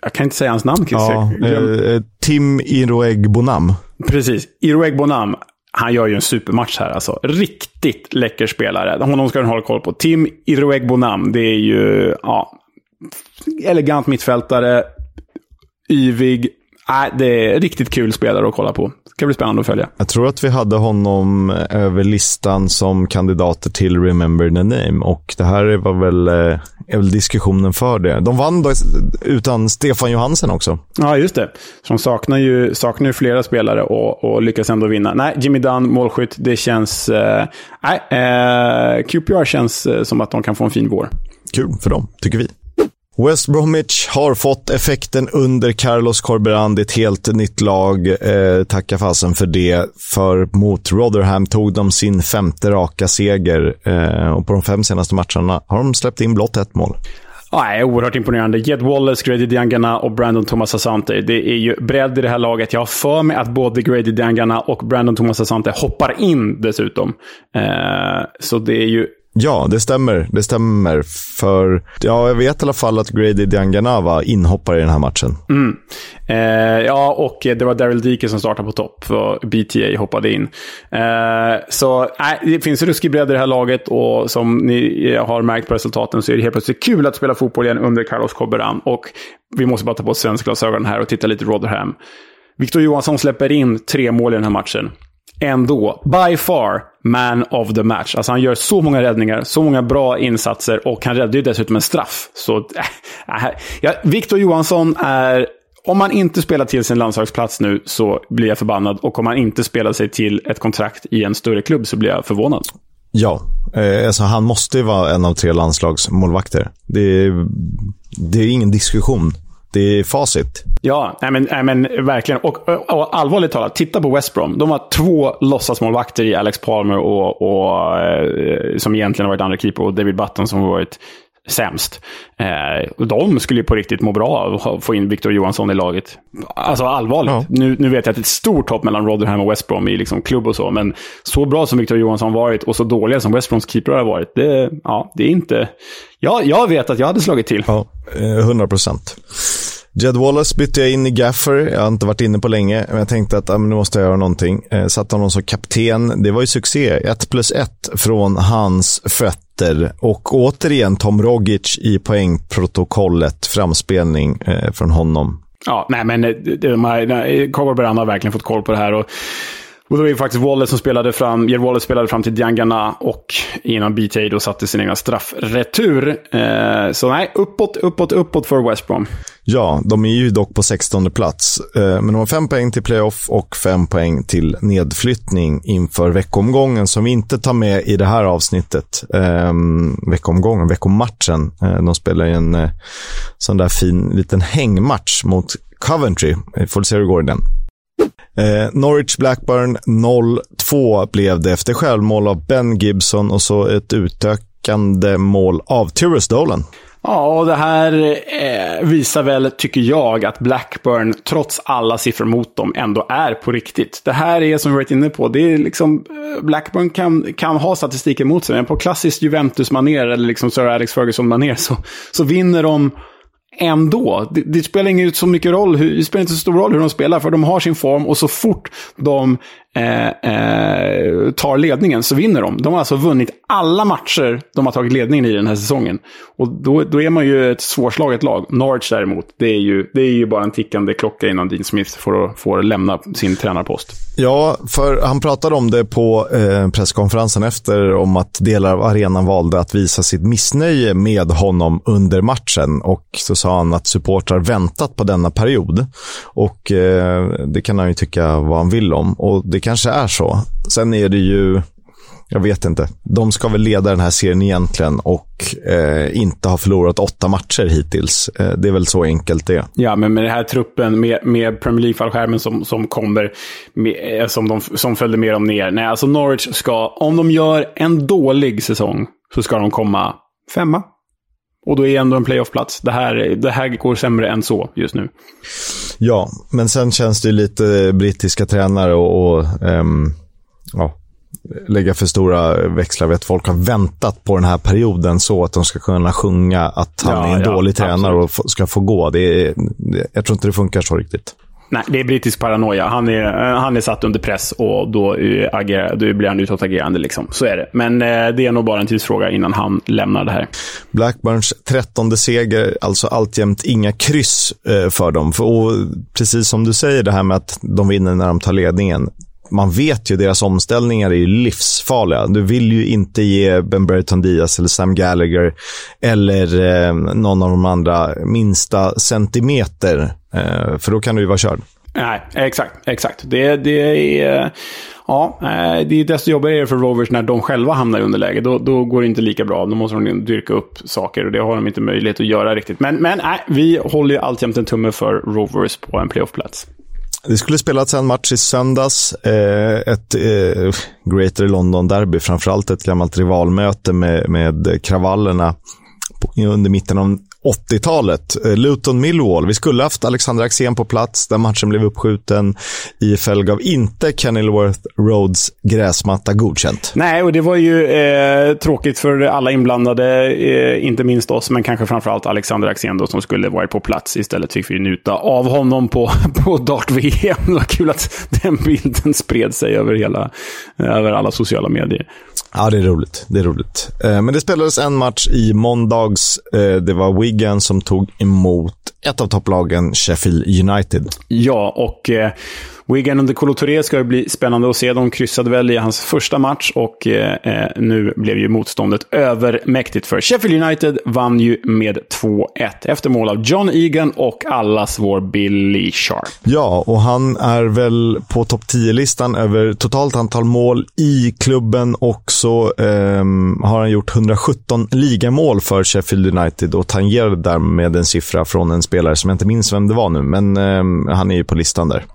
Jag kan inte säga hans namn, ja, eh, Tim Iroeg Bonam. Precis. Iroeg Bonam han gör ju en supermatch här alltså. Riktigt läcker spelare. Honom ska du hålla koll på. Tim Iroegbonam, det är ju ja, elegant mittfältare. Yvig. Äh, det är riktigt kul spelare att kolla på. Ska bli spännande att följa. Jag tror att vi hade honom över listan som kandidater till Remember the Name och det här var väl, eh, är väl diskussionen för det. De vann då utan Stefan Johansen också. Ja, just det. Så de saknar ju, saknar ju flera spelare och, och lyckas ändå vinna. Nej, Jimmy Dunn, målskytt, det känns... Eh, nej, eh, QPR känns eh, som att de kan få en fin vår. Kul för dem, tycker vi. West Bromwich har fått effekten under Carlos Corberan. Det är ett helt nytt lag. Eh, tacka fasen för det. För mot Rotherham tog de sin femte raka seger. Eh, och på de fem senaste matcherna har de släppt in blott ett mål. Ja, oerhört imponerande. Jed Wallace, Grady Diangana och Brandon Thomas Asante. Det är ju bredd i det här laget. Jag har för mig att både Grady Diangana och Brandon Thomas Asante hoppar in dessutom. Eh, så det är ju Ja, det stämmer. Det stämmer. För ja, jag vet i alla fall att Grady Dianganava inhoppar i den här matchen. Mm. Eh, ja, och det var Daryl Dike som startade på topp. och BTA hoppade in. Eh, så eh, det finns ruskig bredd i det här laget och som ni eh, har märkt på resultaten så är det helt plötsligt kul att spela fotboll igen under Carlos Coberan. Och vi måste bara ta på oss svenskglasögonen här och titta lite Rotherham. Victor Johansson släpper in tre mål i den här matchen ändå, by far, man of the match. Alltså han gör så många räddningar, så många bra insatser och han räddar ju dessutom en straff. Så, äh, äh, ja, Victor Johansson är... Om han inte spelar till sin landslagsplats nu så blir jag förbannad. Och om han inte spelar sig till ett kontrakt i en större klubb så blir jag förvånad. Ja, eh, alltså han måste ju vara en av tre landslagsmålvakter. Det är, det är ingen diskussion. Det är facit. Ja, nej men, nej men verkligen. Och, och, allvarligt talat, titta på West Brom. De har två låtsasmålvakter i Alex Palmer och, och eh, som egentligen har varit andra keeper och David Button som har varit sämst. Eh, de skulle ju på riktigt må bra av att få in Victor Johansson i laget. Alltså allvarligt. Ja. Nu, nu vet jag att det är ett stort hopp mellan Rotherham och West Brom i liksom klubb och så, men så bra som Victor Johansson varit och så dåliga som West Broms keeper har varit, det, ja, det är inte... Ja, jag vet att jag hade slagit till. Ja, 100 eh, procent. Jed Wallace bytte jag in i Gaffer. Jag har inte varit inne på länge, men jag tänkte att ah, nu måste jag göra någonting. Eh, satte honom som kapten. Det var ju succé. 1 plus 1 från hans fötter. Och återigen Tom Rogic i poängprotokollet. Framspelning eh, från honom. Ja, nej men eh, de här, har verkligen fått koll på det här. Och och då är det faktiskt Wallace som spelade fram, Jer Wallace spelade fram till Diangana och innan BTA då satte sin egna straffretur. Eh, så nej, uppåt, uppåt, uppåt för West Brom. Ja, de är ju dock på 16 plats. Eh, men de har fem poäng till playoff och fem poäng till nedflyttning inför veckomgången som vi inte tar med i det här avsnittet. Eh, veckomgången, veckomatchen. Eh, de spelar ju en eh, sån där fin liten hängmatch mot Coventry. Vi får se hur det går i den. Eh, Norwich Blackburn 0-2 blev det efter självmål av Ben Gibson och så ett utökande mål av Tyrus Dolan. Ja, och det här eh, visar väl, tycker jag, att Blackburn, trots alla siffror mot dem, ändå är på riktigt. Det här är, som vi varit inne på, det är liksom, eh, Blackburn kan, kan ha statistiken mot sig, men på klassiskt Juventus-manér, eller liksom Sir Alex Ferguson-manér, så, så vinner de ändå. Det, det, spelar inte så mycket roll, det spelar inte så stor roll hur de spelar, för de har sin form och så fort de eh, eh, tar ledningen så vinner de. De har alltså vunnit alla matcher de har tagit ledningen i den här säsongen. Och då, då är man ju ett svårslaget lag. Norwich däremot, det är, ju, det är ju bara en tickande klocka innan Dean Smith får, får lämna sin tränarpost. Ja, för han pratade om det på eh, presskonferensen efter, om att delar av arenan valde att visa sitt missnöje med honom under matchen. Och så sa han att supportrar väntat på denna period. Och eh, det kan han ju tycka vad han vill om. Och det det kanske är så. Sen är det ju, jag vet inte. De ska väl leda den här serien egentligen och eh, inte ha förlorat åtta matcher hittills. Eh, det är väl så enkelt det Ja, men med den här truppen, med, med Premier League-fallskärmen som, som kommer, med, eh, som, de, som följde med dem ner. Nej, alltså Norwich ska, om de gör en dålig säsong, så ska de komma femma. Och då är ändå en playoffplats. Det här, det här går sämre än så just nu. Ja, men sen känns det lite brittiska tränare och, och um, ja, lägga för stora växlar vid att folk har väntat på den här perioden så att de ska kunna sjunga att han ja, är en ja, dålig tränare absolut. och ska få gå. Det är, jag tror inte det funkar så riktigt. Nej, det är brittisk paranoia. Han är, eh, han är satt under press och då, eh, agerar, då blir han utåtagerande. Liksom. Så är det. Men eh, det är nog bara en tidsfråga innan han lämnar det här. Blackburns trettonde seger, alltså alltjämt inga kryss eh, för dem. För, och precis som du säger, det här med att de vinner när de tar ledningen man vet ju deras omställningar är ju livsfarliga. Du vill ju inte ge Ben Brereton Diaz eller Sam Gallagher eller eh, någon av de andra minsta centimeter, eh, för då kan du ju vara körd. Nej, exakt. exakt. Det, det är... Ja, eh, det är desto jobbigare för Rovers när de själva hamnar i underläge. Då, då går det inte lika bra. Då måste de dyrka upp saker och det har de inte möjlighet att göra riktigt. Men, men nej, vi håller ju alltjämt en tumme för Rovers på en playoffplats. Det skulle spelats en match i söndags. Eh, ett eh, Greater London-derby, framförallt ett gammalt rivalmöte med, med kravallerna under mitten av 80-talet. Eh, Luton Millwall. Vi skulle haft Alexander Axén på plats. Den matchen blev uppskjuten. IFL gav inte Kenilworth Roads gräsmatta godkänt. Nej, och det var ju eh, tråkigt för alla inblandade. Eh, inte minst oss, men kanske framförallt Alexander Axén då, som skulle varit på plats. Istället fick vi njuta av honom på, på Dart-VM. Det var kul att den bilden spred sig över, hela, eh, över alla sociala medier. Ja, det är roligt. Det är roligt. Eh, men det spelades en match i måndags. Eh, det var Wigan som tog emot ett av topplagen, Sheffield United. Ja, och eh, Wigan under Kolo Touré ska ju bli spännande att se. De kryssade väl i hans första match och eh, eh nu blev ju motståndet övermäktigt för Sheffield United. Vann ju med 2-1 efter mål av John Egan och allas vår Billy Sharp. Ja, och han är väl på topp 10-listan över totalt antal mål i klubben och så eh, har han gjort 117 ligamål för Sheffield United och tangerade därmed en siffra från en spelare som jag inte minns vem det var nu, men eh, han är ju på listan där.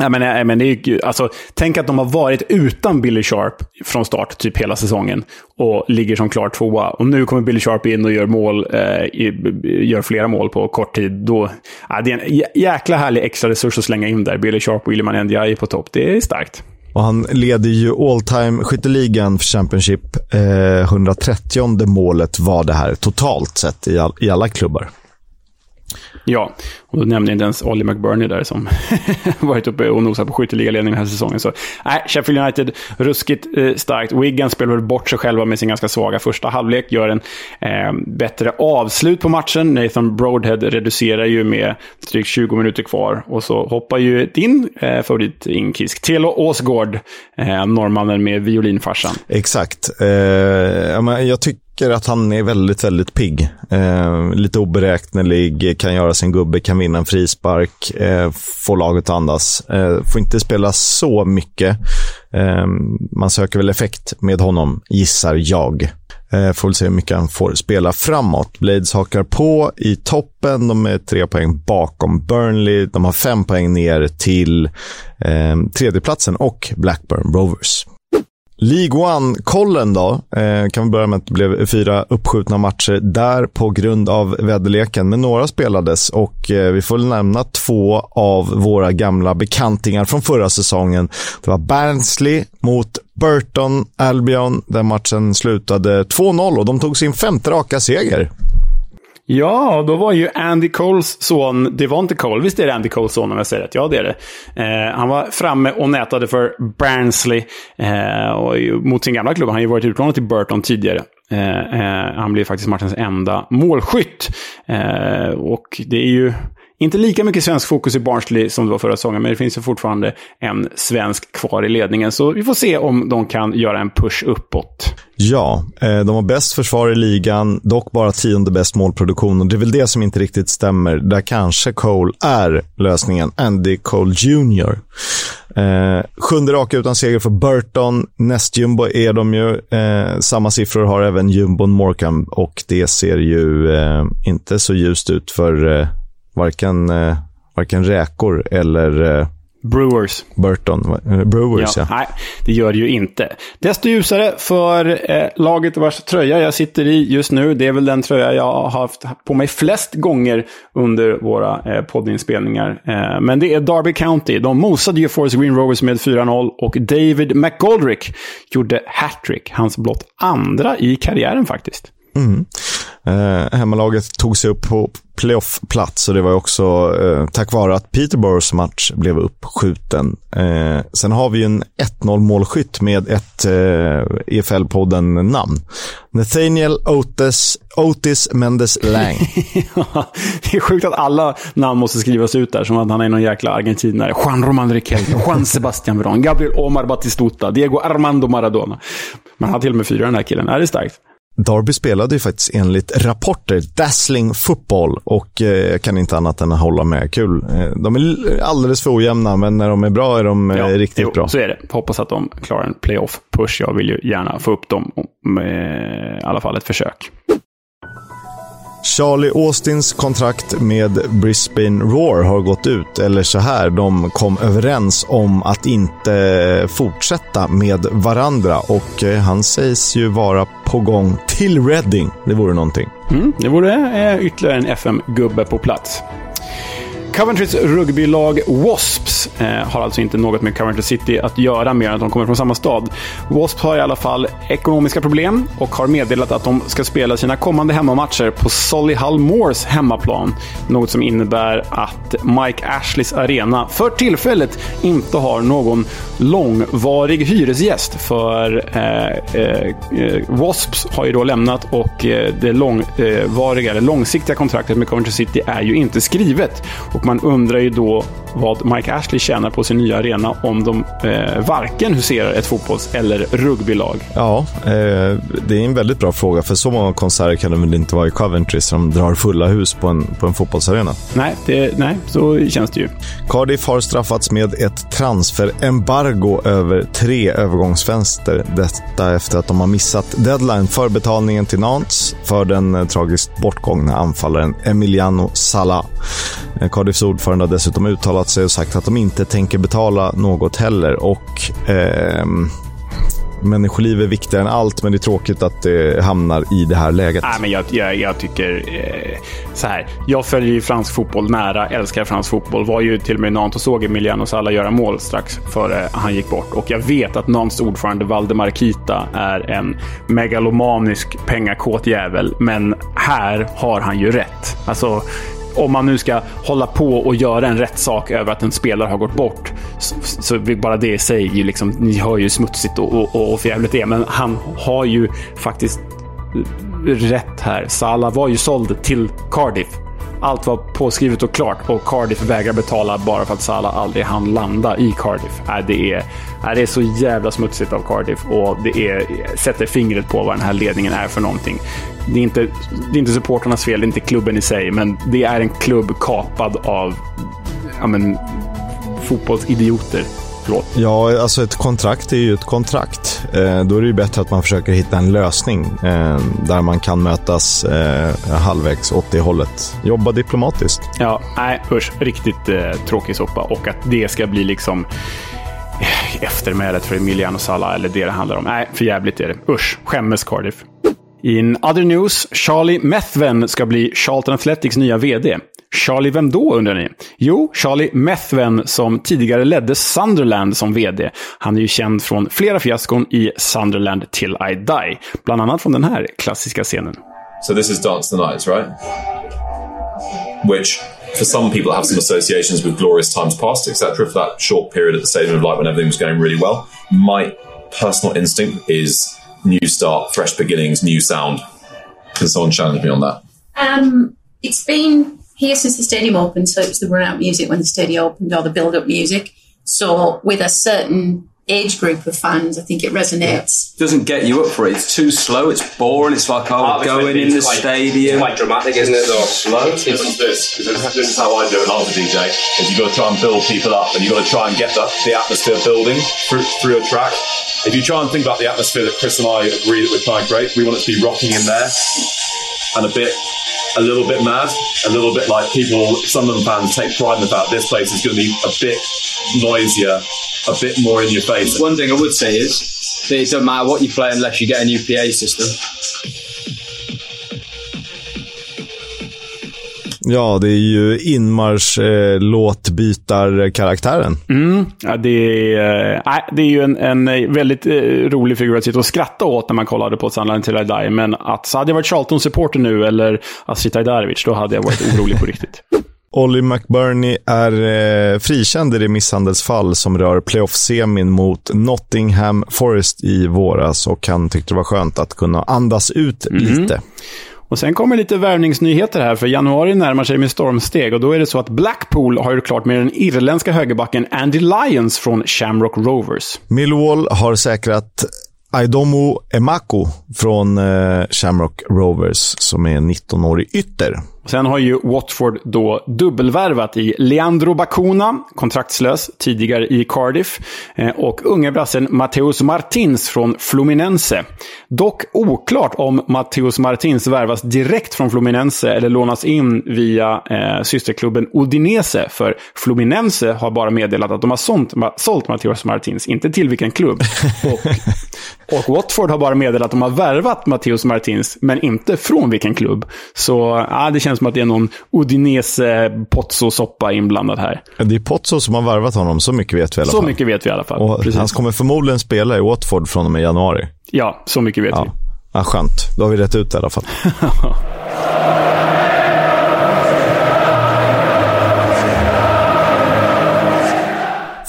Ja, men, eh, men det är alltså, tänk att de har varit utan Billy Sharp från start, typ hela säsongen, och ligger som klar tvåa. Och nu kommer Billy Sharp in och gör, mål, eh, gör flera mål på kort tid. Då, ja, det är en jäkla härlig extra resurs att slänga in där. Billy Sharp och Ilman Ndiaye på topp. Det är starkt. Och han leder ju all time skytteligan för Championship. Eh, 130 målet var det här totalt sett i, all, i alla klubbar. Ja, och då nämnde jag inte ens Ollie McBurney där som varit uppe och nosat på skytteligaledningen den här säsongen. Så nej, Sheffield United, ruskigt eh, starkt. Wigan spelar bort sig själva med sin ganska svaga första halvlek. Gör en eh, bättre avslut på matchen. Nathan Broadhead reducerar ju med drygt 20 minuter kvar. Och så hoppar ju din eh, favorit inkisk, Telo Åsgård, eh, norrmannen med violinfarsan. Exakt. Eh, jag tycker tycker att han är väldigt, väldigt pigg. Eh, lite oberäknelig, kan göra sin gubbe, kan vinna en frispark, eh, få laget att andas. Eh, får inte spela så mycket. Eh, man söker väl effekt med honom, gissar jag. Eh, får väl se hur mycket han får spela framåt. Blades hakar på i toppen. De är tre poäng bakom Burnley. De har fem poäng ner till eh, tredjeplatsen och Blackburn Rovers. League One-kollen då, eh, kan vi börja med att det blev fyra uppskjutna matcher där på grund av väderleken. Men några spelades och eh, vi får väl nämna två av våra gamla bekantingar från förra säsongen. Det var Barnsley mot Burton Albion, där matchen slutade 2-0 och de tog sin femte raka seger. Ja, då var ju Andy Coles son Devonte Cole. Visst är det Andy Coles son om jag säger rätt? Ja, det är det. Eh, han var framme och nätade för Barnsley eh, och mot sin gamla klubb. Han har ju varit utlånad till Burton tidigare. Eh, eh han blev faktiskt matchens enda målskytt. Eh, och det är ju inte lika mycket svensk fokus i Barnsley som det var förra säsongen, men det finns ju fortfarande en svensk kvar i ledningen. Så vi får se om de kan göra en push uppåt. Ja, eh, de har bäst försvar i ligan, dock bara tionde bäst målproduktion. Och det är väl det som inte riktigt stämmer. Där kanske Cole är lösningen. Andy Cole Jr. Eh, sjunde raka utan seger för Burton. Nästjumbo är de ju. Eh, samma siffror har även jumbon Morecambe och det ser ju eh, inte så ljust ut för eh, varken, eh, varken räkor eller eh, Brewers. Burton. Eh, Brewers, ja. ja. Nej, det gör det ju inte. Desto ljusare för eh, laget vars tröja jag sitter i just nu. Det är väl den tröja jag har haft på mig flest gånger under våra eh, poddinspelningar. Eh, men det är Derby County. De mosade ju Forest Green Rovers med 4-0 och David McGoldrick gjorde hattrick. Hans blott andra i karriären faktiskt. Mm. Eh, hemmalaget tog sig upp på playoff-plats och det var också eh, tack vare att Peterboroughs match blev uppskjuten. Eh, sen har vi ju en 1-0 målskytt med ett eh, EFL-podden-namn. Nathaniel Otis, Otis Mendes Lang. det är sjukt att alla namn måste skrivas ut där, som att han är någon jäkla argentinare. Juan Roman Riquelme, Juan Sebastian Veron, Gabriel Omar Batistuta, Diego Armando Maradona. Man har till och med fyra den här killen. Är det starkt? Darby spelade ju faktiskt enligt rapporter dazzling fotboll och eh, kan inte annat än att hålla med. Kul. Eh, de är alldeles för ojämna, men när de är bra är de eh, ja, riktigt jo, bra. Så är det. Hoppas att de klarar en playoff-push. Jag vill ju gärna få upp dem med i alla fall ett försök. Charlie Austins kontrakt med Brisbane Roar har gått ut. Eller så här, de kom överens om att inte fortsätta med varandra och eh, han sägs ju vara på gång till Reading. Det vore någonting. Mm, det vore eh, ytterligare en FM-gubbe på plats. Coventrys rugbylag Wasps eh, har alltså inte något med Coventry City att göra mer än att de kommer från samma stad. Wasps har i alla fall ekonomiska problem och har meddelat att de ska spela sina kommande hemmamatcher på Solihull Moors hemmaplan. Något som innebär att Mike Ashleys arena för tillfället inte har någon långvarig hyresgäst. För eh, eh, eh Wasps har ju då lämnat och eh, det långvariga, eh, eller långsiktiga kontraktet med Coventry City är ju inte skrivet. Och man undrar ju då vad Mike Ashley tjänar på sin nya arena om de eh, varken huserar ett fotbolls eller rugbylag. Ja, eh, det är en väldigt bra fråga. För så många konserter kan det väl inte vara i Coventry som drar fulla hus på en, på en fotbollsarena? Nej, det, nej, så känns det ju. Cardiff har straffats med ett transferembargo över tre övergångsfönster. Detta efter att de har missat deadline för betalningen till Nantes för den eh, tragiskt bortgångna anfallaren Emiliano Sala. Cardiffs ordförande har dessutom uttalat sig och sagt att de inte tänker betala något heller. Och eh, Människoliv är viktigare än allt, men det är tråkigt att det hamnar i det här läget. Nej, men jag, jag, jag tycker eh, så här. Jag följer ju fransk fotboll nära, älskar fransk fotboll. Var ju till och med i Nantes och såg Emiliano Sala göra mål strax före han gick bort. Och jag vet att Nantes ordförande Valdemar Kita är en megalomanisk pengakåt jävel. Men här har han ju rätt. Alltså, om man nu ska hålla på och göra en rättssak över att en spelare har gått bort, så, så bara det i sig, ju liksom, ni hör ju smutsigt och, och, och förjävligt det Men han har ju faktiskt rätt här. Salah var ju såld till Cardiff. Allt var påskrivet och klart och Cardiff vägrar betala bara för att Salah aldrig hann landa i Cardiff. Äh, det, är, äh, det är så jävla smutsigt av Cardiff och det är, sätter fingret på vad den här ledningen är för någonting. Det är inte, det är inte supporternas fel, det är inte klubben i sig, men det är en klubb kapad av ja, men, fotbollsidioter. Förlåt. Ja, alltså ett kontrakt är ju ett kontrakt. Eh, då är det ju bättre att man försöker hitta en lösning eh, där man kan mötas eh, halvvägs åt det hållet. Jobba diplomatiskt. Ja, nej usch. Riktigt eh, tråkig soppa. Och att det ska bli liksom eh, eftermälet för Emiliano Sala eller det det handlar om. Nej, för jävligt är det. Usch. Skämmes Cardiff. In other news, Charlie Methven ska bli Charlton Athletics nya VD. Charlie vem då undrar ni? Jo, Charlie Methven som tidigare ledde Sunderland som VD. Han är ju känd från flera fiaskon i Sunderland till I Die. Bland annat från den här klassiska scenen. So this is Dance the Nights, right? Which for some people have some associations with glorious times past, etc. For that short period at the Stadium of Light when everything was going really well. My personal instinct is new start, fresh beginnings, new sound. Can someone challenge me on that? Um, it's been here since the stadium opened, so it was the run out music when the stadium opened or the build up music. So with a certain age group of fans, I think it resonates. Yeah. Doesn't get you up for it. It's too slow. It's boring. It's like oh, going in the quite, stadium. Quite dramatic, isn't it? Though slow. It's, it's this, this, this is how I do it as a DJ. Is you've got to try and build people up, and you've got to try and get the, the atmosphere building through, through a track. If you try and think about the atmosphere that Chris and I agree that we're trying to create, we want it to be rocking in there and a bit a little bit mad, a little bit like people, some of the fans take pride in the fact this place is going to be a bit noisier, a bit more in your face. One thing I would say is that it doesn't matter what you play unless you get a new PA system. Ja, det är ju inmarsch eh, låtbytarkaraktären. Mm, ja, det, är, äh, det är ju en, en väldigt eh, rolig figur att sitta och skratta åt när man kollade på Sunderland till I die. Men att, så hade jag varit Charlton-supporter nu eller Astrid Ajdarevic, då hade jag varit orolig på riktigt. Ollie McBurney är eh, frikänd i det misshandelsfall som rör playoff-semin mot Nottingham Forest i våras och han tyckte det var skönt att kunna andas ut mm. lite. Och sen kommer lite värvningsnyheter här, för januari närmar sig med stormsteg. Och då är det så att Blackpool har gjort klart med den irländska högerbacken Andy Lyons från Shamrock Rovers. Millwall har säkrat Aidomo Emako från eh, Shamrock Rovers, som är 19-årig ytter. Sen har ju Watford då dubbelvärvat i Leandro Bacuna, kontraktslös, tidigare i Cardiff. Eh, och unge brassen Matteus Martins från Fluminense. Dock oklart om Matteus Martins värvas direkt från Fluminense eller lånas in via eh, systerklubben Udinese. För Fluminense har bara meddelat att de har sålt, sålt Matteus Martins, inte till vilken klubb. Och, och Watford har bara meddelat att de har värvat Matteus Martins, men inte från vilken klubb. Så ja, det känns som att det är någon Udinese Pozzo-soppa inblandad här. Det är Pozzo som har värvat honom, så mycket vet vi i alla fall. Så mycket vet vi i alla fall. Och han kommer förmodligen spela i Watford från och med januari. Ja, så mycket vet ja. vi. Ja, skönt. Då har vi rätt ut det i alla fall.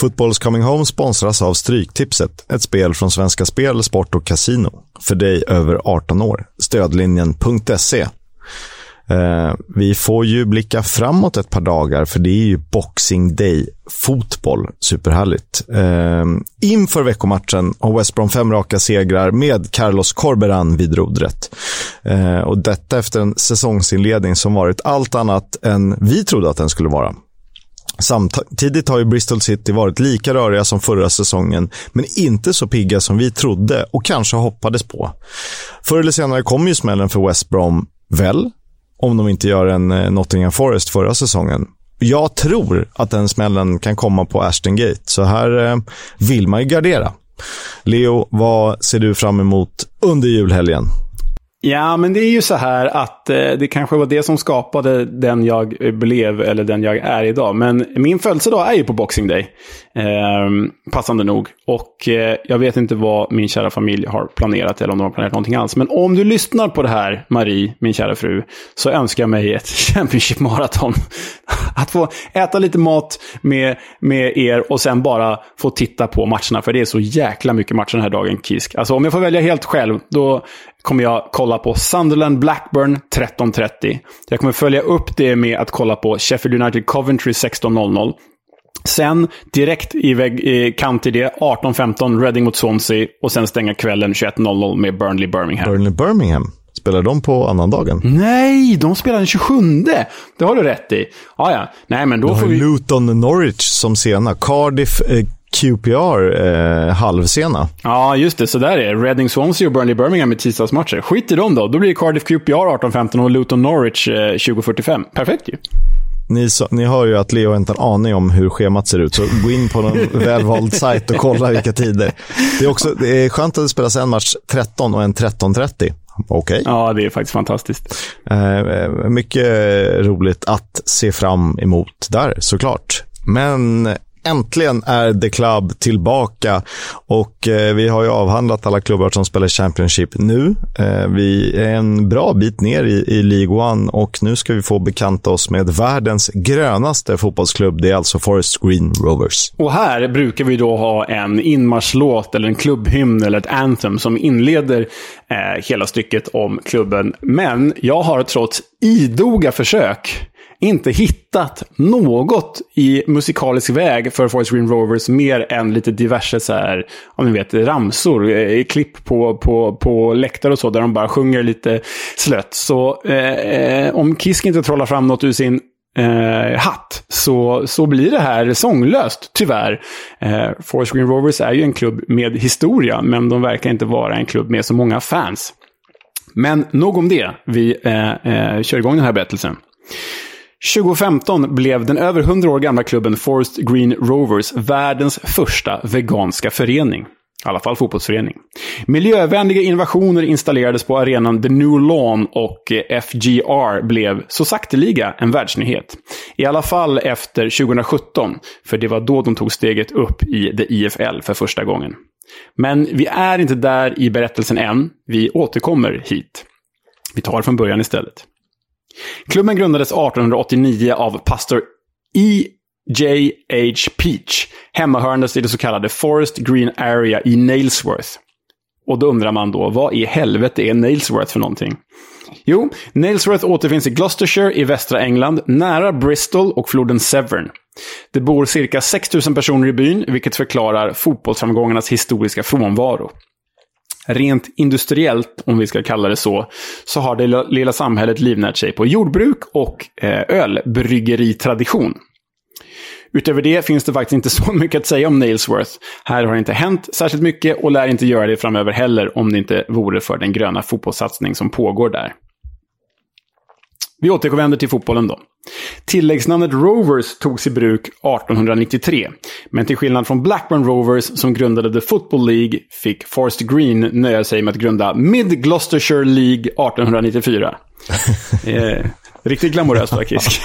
Fotbolls Coming Home sponsras av Stryktipset, ett spel från Svenska Spel, Sport och Casino. För dig över 18 år. Stödlinjen.se. Eh, vi får ju blicka framåt ett par dagar, för det är ju Boxing Day-fotboll. Superhärligt. Eh, inför veckomatchen har West Brom fem raka segrar med Carlos Corberan vid rodret. Eh, och detta efter en säsongsinledning som varit allt annat än vi trodde att den skulle vara. Samtidigt har ju Bristol City varit lika röriga som förra säsongen, men inte så pigga som vi trodde och kanske hoppades på. Förr eller senare kommer ju smällen för West Brom, väl? Om de inte gör en eh, Nottingham Forest förra säsongen. Jag tror att den smällen kan komma på Ashton Gate, så här eh, vill man ju gardera. Leo, vad ser du fram emot under julhelgen? Ja, men det är ju så här att eh, det kanske var det som skapade den jag blev, eller den jag är idag. Men min födelsedag är ju på Boxing Day. Eh, passande nog. Och eh, jag vet inte vad min kära familj har planerat, eller om de har planerat någonting alls. Men om du lyssnar på det här, Marie, min kära fru, så önskar jag mig ett Championship Marathon. Att få äta lite mat med, med er och sen bara få titta på matcherna. För det är så jäkla mycket matcher den här dagen, Kisk. Alltså om jag får välja helt själv, då kommer jag kolla på Sunderland Blackburn 13.30. Jag kommer följa upp det med att kolla på Sheffield United Coventry 16.00. Sen direkt i, väg, i kant till det, 18.15 Reading mot Swansea och sen stänga kvällen 21.00 med Burnley Birmingham. Burnley Birmingham? Spelar de på annandagen? Nej, de spelar den 27. Det har du rätt i. Ah, ja, nej men då du får vi... Luton Norwich som sena. Cardiff eh, QPR eh, halvsena. Ja, just det. Så där är det. Reading Swansea och Burnley Birmingham i tisdagsmatcher. Skit i dem då. Då blir Cardiff QPR 18.15 och Luton Norwich eh, 20.45. Perfekt ju. Ni, så, ni hör ju att Leo inte har en aning om hur schemat ser ut, så gå in på någon välvald sajt och kolla vilka tider. Det är, också, det är skönt att det spelas en match 13 och en 13.30. Okej. Okay. Ja, det är faktiskt fantastiskt. Eh, mycket roligt att se fram emot där, såklart. Men Äntligen är The Club tillbaka och eh, vi har ju avhandlat alla klubbar som spelar Championship nu. Eh, vi är en bra bit ner i, i League One och nu ska vi få bekanta oss med världens grönaste fotbollsklubb. Det är alltså Forest Green Rovers. Och här brukar vi då ha en inmarschlåt eller en klubbhymn eller ett anthem som inleder eh, hela stycket om klubben. Men jag har trots idoga försök inte hittat något i musikalisk väg för Forest Green Rovers mer än lite diverse så här, om ni vet, ramsor, eh, klipp på, på, på läktare och så, där de bara sjunger lite slött. Så eh, eh, om Kisk inte trollar fram något ur sin eh, hatt så, så blir det här sånglöst, tyvärr. Eh, Forest Green Rovers är ju en klubb med historia, men de verkar inte vara en klubb med så många fans. Men nog om det. Vi eh, eh, kör igång den här berättelsen. 2015 blev den över 100 år gamla klubben Forest Green Rovers världens första veganska förening. I alla fall fotbollsförening. Miljövänliga innovationer installerades på arenan The New Lawn och eh, FGR blev så sakteliga en världsnyhet. I alla fall efter 2017, för det var då de tog steget upp i The IFL för första gången. Men vi är inte där i berättelsen än. Vi återkommer hit. Vi tar från början istället. Klubben grundades 1889 av pastor E. J.H. Peach, hemmahörandes i det så kallade Forest Green Area i Nailsworth. Och då undrar man då, vad i helvete är Nailsworth för någonting? Jo, Nailsworth återfinns i Gloucestershire i västra England, nära Bristol och floden Severn. Det bor cirka 6 000 personer i byn, vilket förklarar fotbollsframgångarnas historiska frånvaro. Rent industriellt, om vi ska kalla det så, så har det lilla samhället livnärt sig på jordbruk och eh, ölbryggeritradition. Utöver det finns det faktiskt inte så mycket att säga om Nailsworth. Här har det inte hänt särskilt mycket och lär inte göra det framöver heller om det inte vore för den gröna fotbollssatsning som pågår där. Vi återvänder till fotbollen då. Tilläggsnamnet Rovers togs i bruk 1893. Men till skillnad från Blackburn Rovers som grundade The Football League fick Forest Green nöja sig med att grunda Mid Gloucestershire League 1894. eh, riktigt glamoröst faktiskt.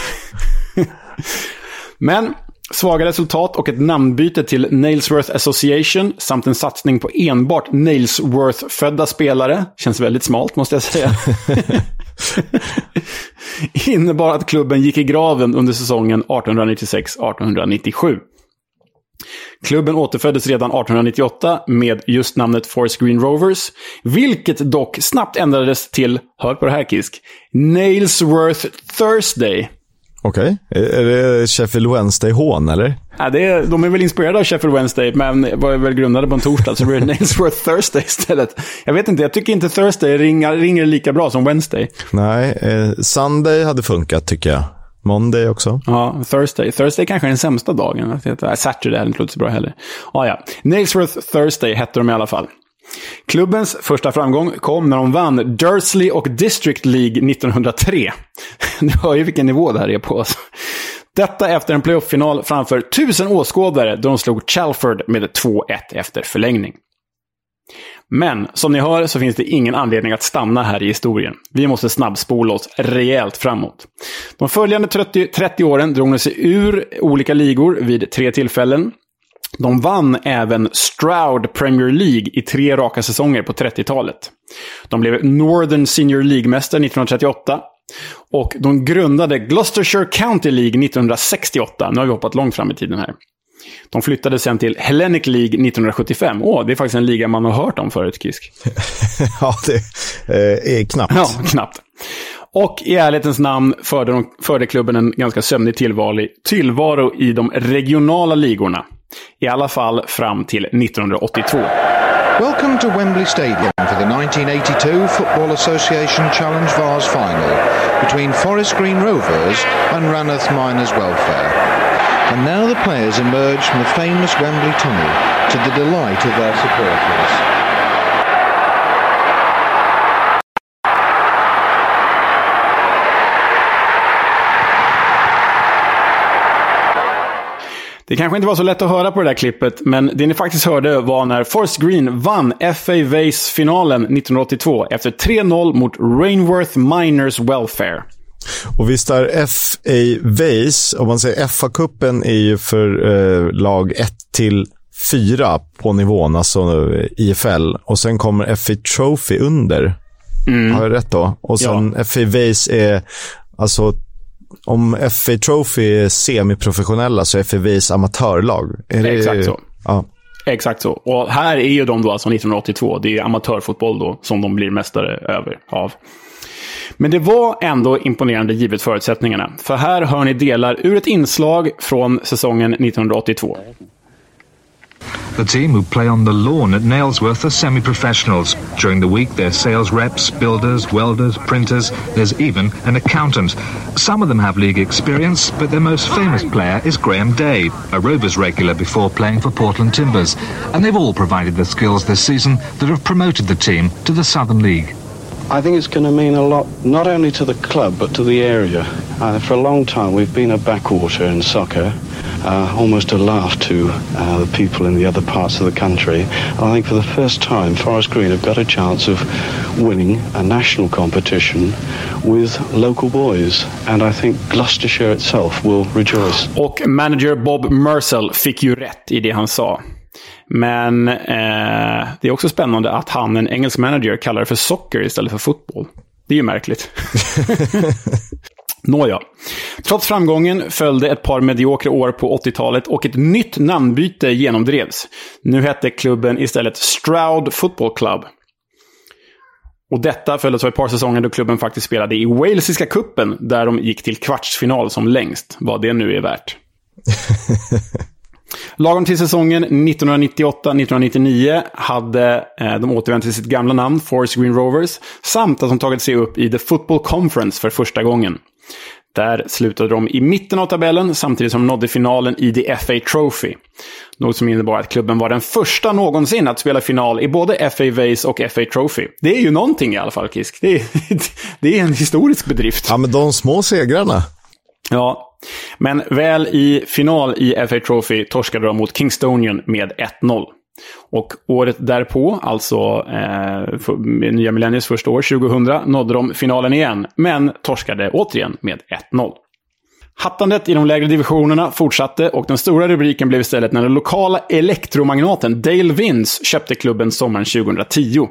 Men Svaga resultat och ett namnbyte till Nailsworth Association samt en satsning på enbart Nailsworth-födda spelare, känns väldigt smalt måste jag säga, innebar att klubben gick i graven under säsongen 1896-1897. Klubben återföddes redan 1898 med just namnet Forest Green Rovers, vilket dock snabbt ändrades till, hör på det här Kisk, Nailsworth Thursday. Okej. Okay. Är det Sheffield Wednesday-hån, eller? Ja, det är, de är väl inspirerade av Sheffield Wednesday, men var väl grundade på en torsdag, så det blir Nailsworth Thursday istället. Jag vet inte, jag tycker inte Thursday ringer, ringer lika bra som Wednesday. Nej, eh, Sunday hade funkat tycker jag. Monday också. Ja, Thursday. Thursday kanske är den sämsta dagen. Saturday hade inte låtit så bra heller. Ah, ja. Nailsworth Thursday hette de i alla fall. Klubbens första framgång kom när de vann Dursley och District League 1903. Du hör ju vilken nivå det här är på. Detta efter en playoff-final framför tusen åskådare då de slog Chalford med 2-1 efter förlängning. Men som ni hör så finns det ingen anledning att stanna här i historien. Vi måste snabbspola oss rejält framåt. De följande 30, 30 åren drog de sig ur olika ligor vid tre tillfällen. De vann även Stroud Premier League i tre raka säsonger på 30-talet. De blev Northern Senior League-mästare 1938. Och de grundade Gloucestershire County League 1968. Nu har vi hoppat långt fram i tiden här. De flyttade sen till Hellenic League 1975. Åh, det är faktiskt en liga man har hört om förut, Kisk. ja, det eh, är knappt. Ja, knappt. Och i ärlighetens namn förde, de, förde klubben en ganska sömnig tillvaro, tillvaro i de regionala ligorna. I alla fall fram till 1982. Welcome to Wembley Stadium for the 1982 Football Association Challenge Vars final between Forest Green Rovers and Rannoth Miners Welfare. And now the players emerge from the famous Wembley tunnel to the delight of their supporters. Det kanske inte var så lätt att höra på det där klippet, men det ni faktiskt hörde var när Forest Green vann FA Vase-finalen 1982 efter 3-0 mot Rainworth Miners Welfare. Och visst är FA Vase, om man säger FA-cupen är ju för eh, lag 1 till 4 på nivån, alltså eh, IFL. Och sen kommer FA Trophy under. Mm. Har jag rätt då? Och sen ja. FA Vase är alltså om FA Trophy är semiprofessionella så är FAVs amatörlag. Är det... Exakt så. Ja. Exakt så. Och här är ju de då alltså 1982. Det är amatörfotboll då som de blir mästare över av. Men det var ändå imponerande givet förutsättningarna. För här hör ni delar ur ett inslag från säsongen 1982. The team who play on the lawn at Nailsworth are semi-professionals. During the week, they're sales reps, builders, welders, printers. There's even an accountant. Some of them have league experience, but their most famous player is Graham Day, a Rovers regular before playing for Portland Timbers. And they've all provided the skills this season that have promoted the team to the Southern League. I think it's going to mean a lot, not only to the club, but to the area. Uh, for a long time, we've been a backwater in soccer, uh, almost a laugh to uh, the people in the other parts of the country. I think for the first time, Forest Green have got a chance of winning a national competition with local boys, and I think Gloucestershire itself will rejoice. Och manager Bob Mercell fick ju rätt i det han sa. Men eh, det är också spännande att han, en engelsk manager, kallar det för socker istället för fotboll. Det är ju märkligt. Nåja. Trots framgången följde ett par mediokra år på 80-talet och ett nytt namnbyte genomdrevs. Nu hette klubben istället Stroud Football Club. Och detta följdes av ett par säsonger då klubben faktiskt spelade i Walesiska kuppen där de gick till kvartsfinal som längst, vad det nu är värt. Lagom till säsongen 1998-1999 hade eh, de återvänt till sitt gamla namn, Forest Green Rovers, samt att de tagit sig upp i The Football Conference för första gången. Där slutade de i mitten av tabellen samtidigt som de nådde finalen i The FA Trophy. Något som innebar att klubben var den första någonsin att spela final i både FA Vase och FA Trophy. Det är ju någonting i alla fall, Kisk. Det är, det är en historisk bedrift. Ja, men de små segrarna. Ja, men väl i final i FA Trophy torskade de mot Kingstonian med 1-0. Och året därpå, alltså eh, för, nya millenniets första år, 2000, nådde de finalen igen, men torskade återigen med 1-0. Hattandet i de lägre divisionerna fortsatte och den stora rubriken blev istället när den lokala elektromagnaten Dale Vince köpte klubben sommaren 2010.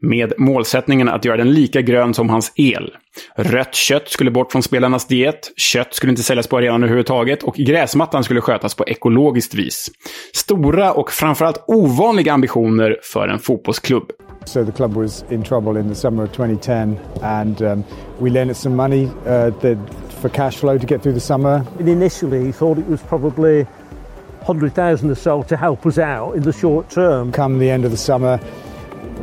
Med målsättningen att göra den lika grön som hans el. Rött kött skulle bort från spelarnas diet, kött skulle inte säljas på arenan överhuvudtaget och gräsmattan skulle skötas på ekologiskt vis. Stora och framförallt ovanliga ambitioner för en fotbollsklubb. So the club was in trouble in the summer of 2010 and um, we lent some money uh, the, for cash flow to get through the summer. And initially he thought it was probably 100,000 or so to help us out in the short term. Come the end of the summer,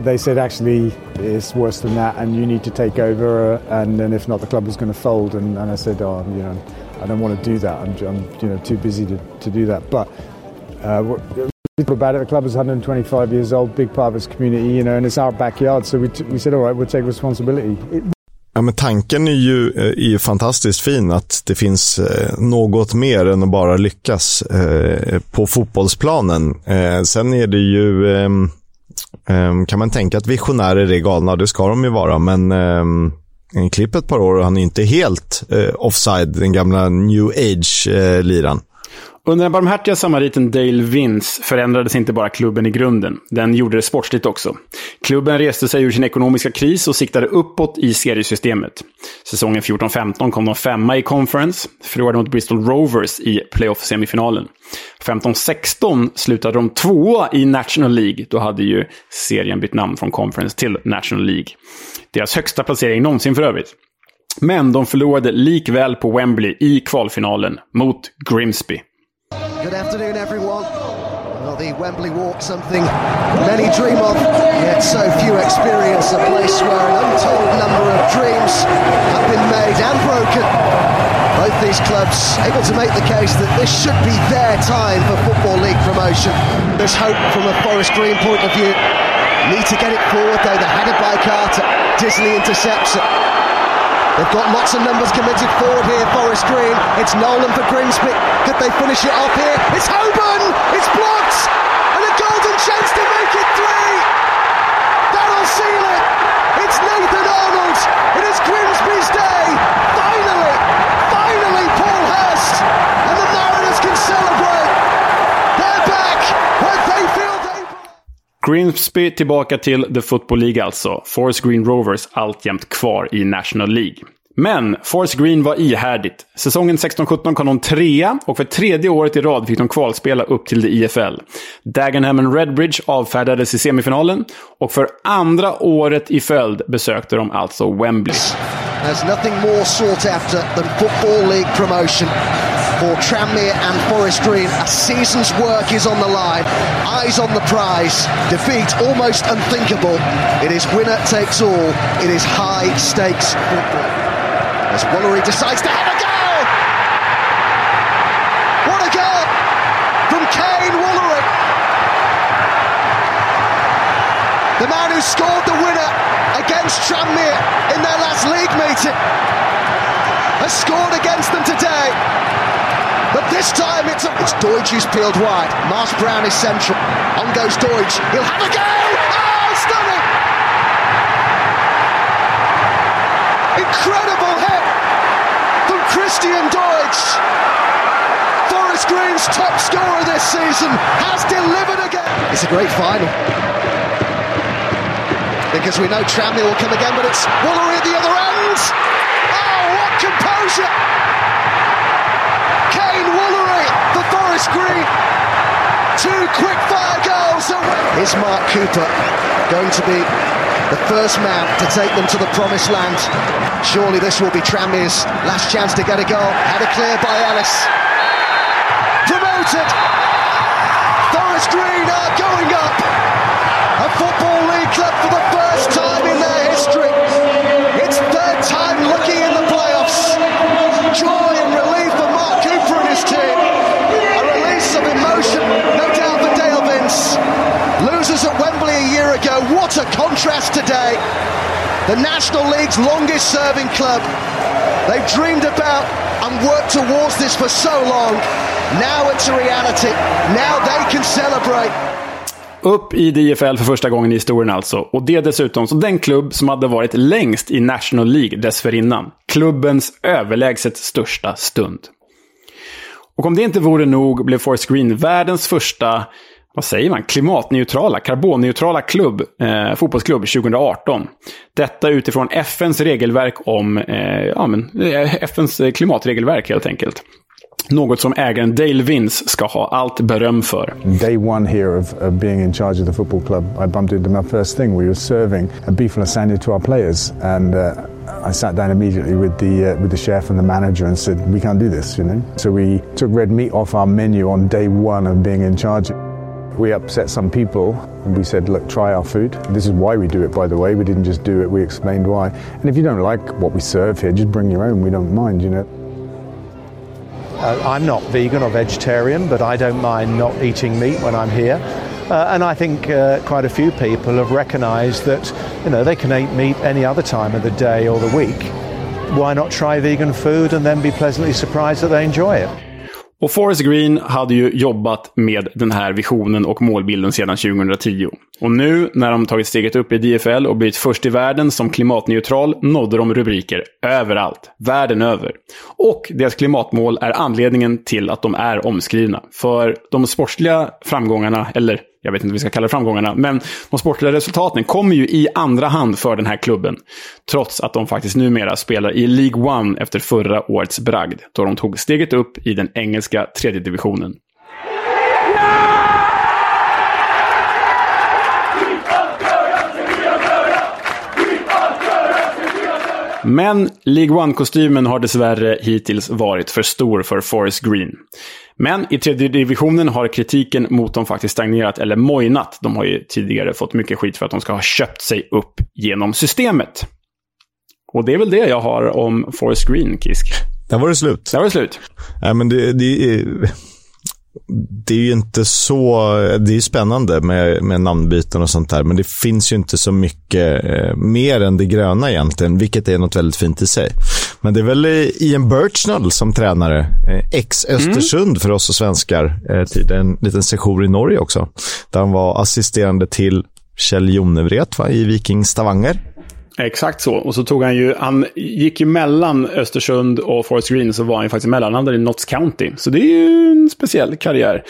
they said actually it's worse than that and you need to take over uh, and then if not the club was going to fold and, and I said oh you know I don't want to do that. I'm, I'm you know too busy to, to do that. But uh, about it the club is 125 years old big part of its community you know and it's our backyard so we, we said all right we'll take responsibility. It, Ja, men tanken är ju, eh, är ju fantastiskt fin, att det finns eh, något mer än att bara lyckas eh, på fotbollsplanen. Sen är det ju ehm, Ehm, kan man tänka att visionärer är galna? Det ska de ju vara, men um, en klipp ett par år och han är inte helt uh, offside, den gamla new age-liran. Eh, under den barmhärtiga samariten Dale Vince förändrades inte bara klubben i grunden. Den gjorde det sportsligt också. Klubben reste sig ur sin ekonomiska kris och siktade uppåt i seriesystemet. Säsongen 14-15 kom de femma i Conference, förlorade mot Bristol Rovers i playoff-semifinalen. 15-16 slutade de tvåa i National League. Då hade ju serien bytt namn från Conference till National League. Deras högsta placering någonsin för övrigt. Men de förlorade likväl på Wembley i kvalfinalen mot Grimsby. Good afternoon, everyone. Well, the Wembley Walk, something many dream of, yet so few experience. A place where an untold number of dreams have been made and broken. Both these clubs able to make the case that this should be their time for Football League promotion. There's hope from a Forest Green point of view. Need to get it forward, though. The header by Carter. Disley intercepts it. They've got lots of numbers committed forward here, Forest Green. It's Nolan for Grimsby. Could they finish it off here? It's Hoban! It's blocked! And a golden chance to make it three! That'll seal it! It's Nathan Arnold! It is Grimsby's day! Grimsby tillbaka till The Football League alltså. Forest Green Rovers alltjämt kvar i National League. Men Forest Green var ihärdigt. Säsongen 16-17 kom de trea och för tredje året i rad fick de kvalspela upp till det IFL. Dagenham and Redbridge avfärdades i semifinalen och för andra året i följd besökte de alltså Wembley. There's nothing more sought after than Football League promotion. For Tranmere and Forest Green, a season's work is on the line. Eyes on the prize. Defeat almost unthinkable. It is winner takes all. It is high stakes football. As Woolery decides to have a goal! What a goal from Kane Woolery! The man who scored the winner against Tranmere in their last league meeting. has scored against them today. But this time it's, a, it's Deutsch who's peeled wide. Mars Brown is central. On goes Deutsch. He'll have a go! Oh, stunning! Incredible hit from Christian Deutsch. Forest Green's top scorer this season has delivered again. It's a great final. Because we know Tramley will come again, but it's Woolery at the other end. Oh, what composure! Is Mark Cooper going to be the first man to take them to the promised land? Surely this will be Tramley's last chance to get a goal. Had a clear by Ellis. Promoted. Forest Green are going up. A football league club for the first time in their history. It's third time lucky in the playoffs. Joy What a contrast today. The National League's longest serving club. They've dreamed about and worked towards this for so long. Now it's a reality. Now they can celebrate. Upp i DFL för första gången i historien alltså. Och det dessutom som den klubb som hade varit längst i National League dessförinnan. Klubbens överlägset största stund. Och om det inte vore nog blev Forest Green världens första, vad säger man, klimatneutrala, karbonneutrala klubb, eh, fotbollsklubb 2018. Detta utifrån FNs regelverk om, eh, ja men, eh, FNs klimatregelverk helt enkelt. Något som ägaren Dale Vince ska ha allt beröm för. Day one here of, of being in charge of the football club, I bumped into my first thing. We were serving a beef lasagna to our players, and uh, I sat down immediately with the uh, with the chef and the manager and said, "We can't do this," you know. So we took red meat off our menu on day one of being in charge. We upset some people and we said, look, try our food. This is why we do it, by the way. We didn't just do it, we explained why. And if you don't like what we serve here, just bring your own. We don't mind, you know. Uh, I'm not vegan or vegetarian, but I don't mind not eating meat when I'm here. Uh, and I think uh, quite a few people have recognised that you know they can eat meat any other time of the day or the week. Why not try vegan food and then be pleasantly surprised that they enjoy it? Och Forrest Green hade ju jobbat med den här visionen och målbilden sedan 2010. Och nu när de tagit steget upp i DFL och blivit först i världen som klimatneutral nådde de rubriker överallt, världen över. Och deras klimatmål är anledningen till att de är omskrivna. För de sportsliga framgångarna, eller jag vet inte vad vi ska kalla det framgångarna, men de sportliga resultaten kommer ju i andra hand för den här klubben. Trots att de faktiskt numera spelar i League One efter förra årets bragd, då de tog steget upp i den engelska tredje divisionen. Men League One-kostymen har dessvärre hittills varit för stor för Forest Green. Men i tredje divisionen har kritiken mot dem faktiskt stagnerat eller mojnat. De har ju tidigare fått mycket skit för att de ska ha köpt sig upp genom systemet. Och det är väl det jag har om Forest Green, Kisk. Där var det slut. Där var det slut. Nej, men det, det, är, det är ju inte så... Det är ju spännande med, med namnbyten och sånt där, men det finns ju inte så mycket eh, mer än det gröna egentligen, vilket är något väldigt fint i sig. Men det är väl Ian Birchnell som tränare, eh, ex-Östersund mm. för oss och svenskar, eh, till en liten session i Norge också, där han var assisterande till Kjell Jonevret i Viking Stavanger. Exakt så. Och så tog han ju, han gick ju mellan Östersund och Forest Green, så var han ju faktiskt mellanlandare i Notts County. Så det är ju en speciell karriär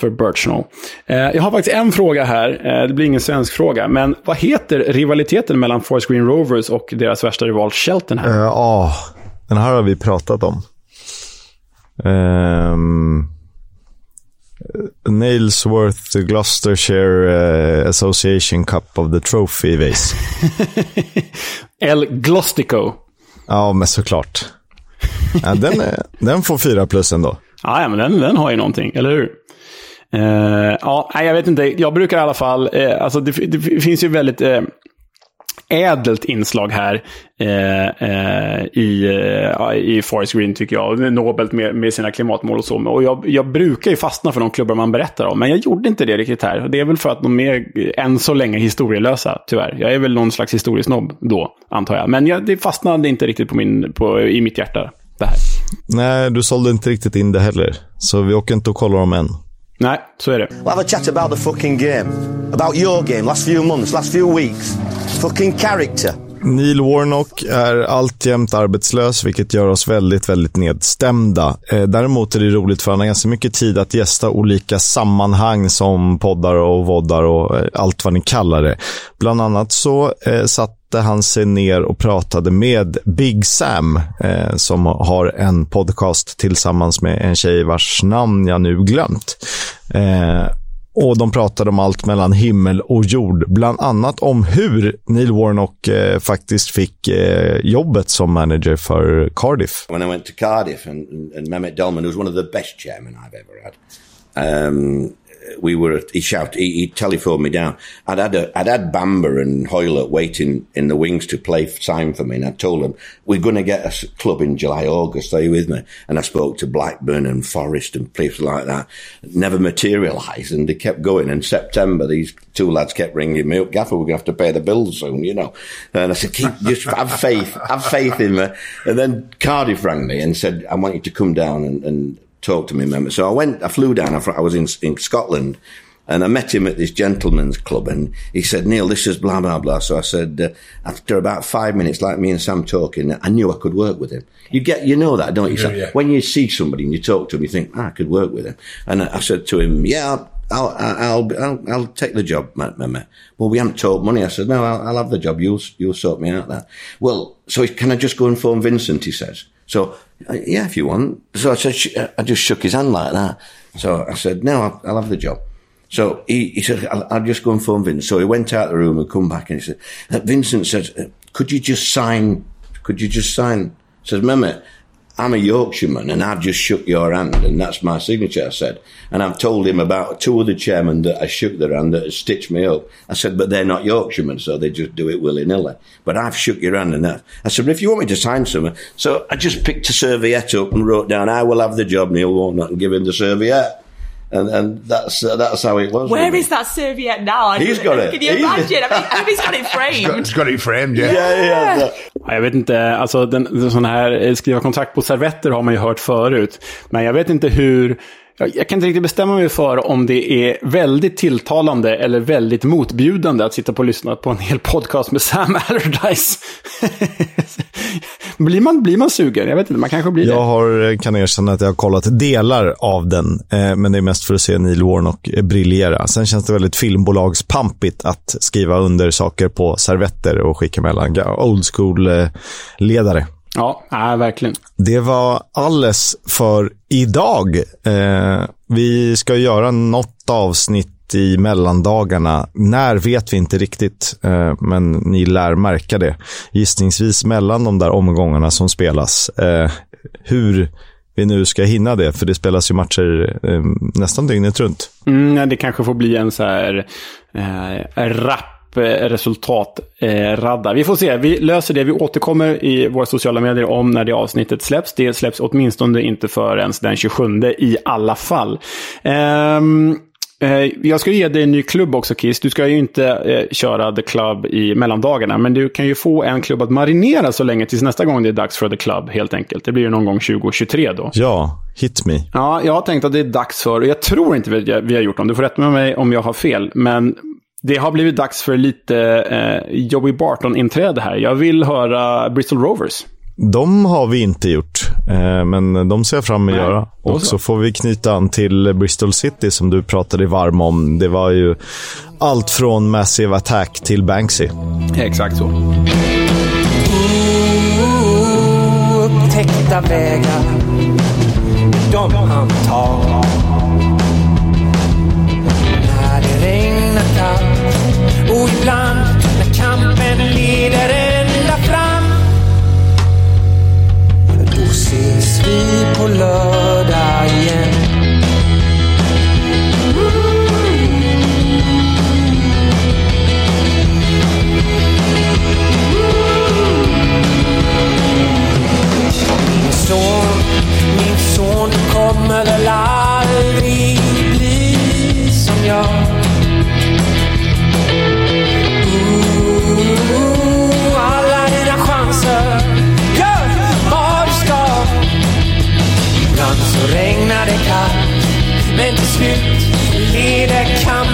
för Birchnell. Eh, jag har faktiskt en fråga här, eh, det blir ingen svensk fråga, men vad heter rivaliteten mellan Forest Green Rovers och deras värsta rival Cheltenham? Ja, uh, oh, ah, den här har vi pratat om. Um... Nailsworth Gloucestershire uh, Association Cup of the Trophy Vase. El Glostico. Ja, men såklart. Ja, den, är, den får fyra plus ändå. Ja, men den, den har ju någonting, eller hur? Uh, ja, jag vet inte. Jag brukar i alla fall... Uh, alltså det, det, finns ju väldigt... Uh, ädelt inslag här eh, eh, i, eh, i Forest Green tycker jag. Nobelt med, med sina klimatmål och så. Och jag, jag brukar ju fastna för de klubbar man berättar om. Men jag gjorde inte det riktigt här. Det är väl för att de är än så länge historielösa, tyvärr. Jag är väl någon slags historiesnobb då, antar jag. Men jag, det fastnade inte riktigt på min, på, i mitt hjärta. det här. Nej, du sålde inte riktigt in det heller. Så vi åker inte och kollar dem än. Nej, så är det. We'll have a chat about the fucking game. About your game, last few months, last few weeks. Fucking character. Neil Warnock är alltjämt arbetslös, vilket gör oss väldigt, väldigt nedstämda. Eh, däremot är det roligt för han har ganska mycket tid att gästa olika sammanhang som poddar och voddar och eh, allt vad ni kallar det. Bland annat så eh, satte han sig ner och pratade med Big Sam, som har en podcast tillsammans med en tjej vars namn jag nu glömt. Och de pratade om allt mellan himmel och jord. Bland annat om hur Neil Warnock eh, faktiskt fick eh, jobbet som manager för Cardiff. When I went to Cardiff and, and Mehmet Delman, who was one of the best chairmen I've ever had, um, we were, at, he shouted, he, he telephoned me down. I'd had, a, I'd had Bamber and Hoylett waiting in the wings to play sign for me. And I told them, we're going to get a club in July, August. Are you with me? And I spoke to Blackburn and Forest and places like that. Never materialised and they kept going. In September, these two lads kept ringing me up. Gaffer, we're going to have to pay the bills soon, you know. And I said, keep, just have faith, have faith in me. And then Cardiff rang me and said, I want you to come down and, and talk to me, remember? So I went, I flew down, I was in, in Scotland and I met him at this gentleman's club and he said, Neil, this is blah, blah, blah. So I said, uh, after about five minutes, like me and Sam talking, I knew I could work with him. You get, you know that, don't you? Yeah, yeah. When you see somebody and you talk to him, you think, ah, I could work with him. And I I said to him, yeah, I'll, I'll, I'll, I'll, I'll take the job, mate, mate, mate. Well, we haven't talked money. I said, no, I'll, I'll have the job. You'll, you'll sort me out that. Well, so he- can I just go and phone Vincent? He says. So, uh, yeah, if you want. So I said, I just shook his hand like that. So I said, no, I'll, I'll have the job. So he, he said, I'll, I'll just go and phone Vincent. So he went out the room and come back and he said, Vincent said, uh, could you just sign, could you just sign? I said, Mehmet, I'm a Yorkshireman and I've just shook your hand and that's my signature, I said. And I've told him about two other chairmen that I shook their hand that stitched me up. I said, but they're not Yorkshiremen, so they just do it willy-nilly. But I've shook your hand and that. I said, if you want me to sign something. So I just picked a serviette up and wrote down, I will have the job, Neil Warnock, and give him the serviette. And, and that's, uh, that's how it was. Where with me. is that serviette now? I He's don't- got it. Can you He's- imagine? I mean, I mean, he's got it framed. He's got it framed, yeah. yeah. Ja, Jag vet inte, alltså den, den sån här eh, skriva kontrakt på servetter har man ju hört förut. Men jag vet inte hur, jag, jag kan inte riktigt bestämma mig för om det är väldigt tilltalande eller väldigt motbjudande att sitta på och lyssna på en hel podcast med Sam Allardyce. blir, man, blir man sugen? Jag vet inte, man kanske blir det. Jag har, kan erkänna att jag har kollat delar av den, eh, men det är mest för att se Neil Warnock eh, briljera. Sen känns det väldigt filmbolagspampigt att skriva under saker på servetter och skicka mellan old school-ledare. Ja, nej, verkligen. Det var alles för idag. Eh, vi ska göra något avsnitt i mellandagarna. När vet vi inte riktigt, eh, men ni lär märka det. Gissningsvis mellan de där omgångarna som spelas. Eh, hur vi nu ska hinna det, för det spelas ju matcher eh, nästan dygnet runt. Mm, det kanske får bli en så här eh, rapp eh, resultatradda. Vi får se, vi löser det. Vi återkommer i våra sociala medier om när det avsnittet släpps. Det släpps åtminstone inte förrän den 27 i alla fall. Ehm, eh, jag ska ge dig en ny klubb också Kiss. Du ska ju inte eh, köra The Club i mellandagarna. Men du kan ju få en klubb att marinera så länge tills nästa gång det är dags för The Club helt enkelt. Det blir ju någon gång 2023 då. Ja, hit me. Ja, jag har tänkt att det är dags för, och jag tror inte vi, vi har gjort dem, du får rätta med mig om jag har fel, men det har blivit dags för lite eh, Joey Barton-inträde här. Jag vill höra Bristol Rovers. De har vi inte gjort, eh, men de ser jag fram emot att göra. Och så. så får vi knyta an till Bristol City som du pratade varm om. Det var ju allt från Massive Attack till Banksy. Exakt så. Upptäckta vägar, de han tar. Och ibland när kampen leder ända fram. Då ses vi på lördag Men till slut leder kampen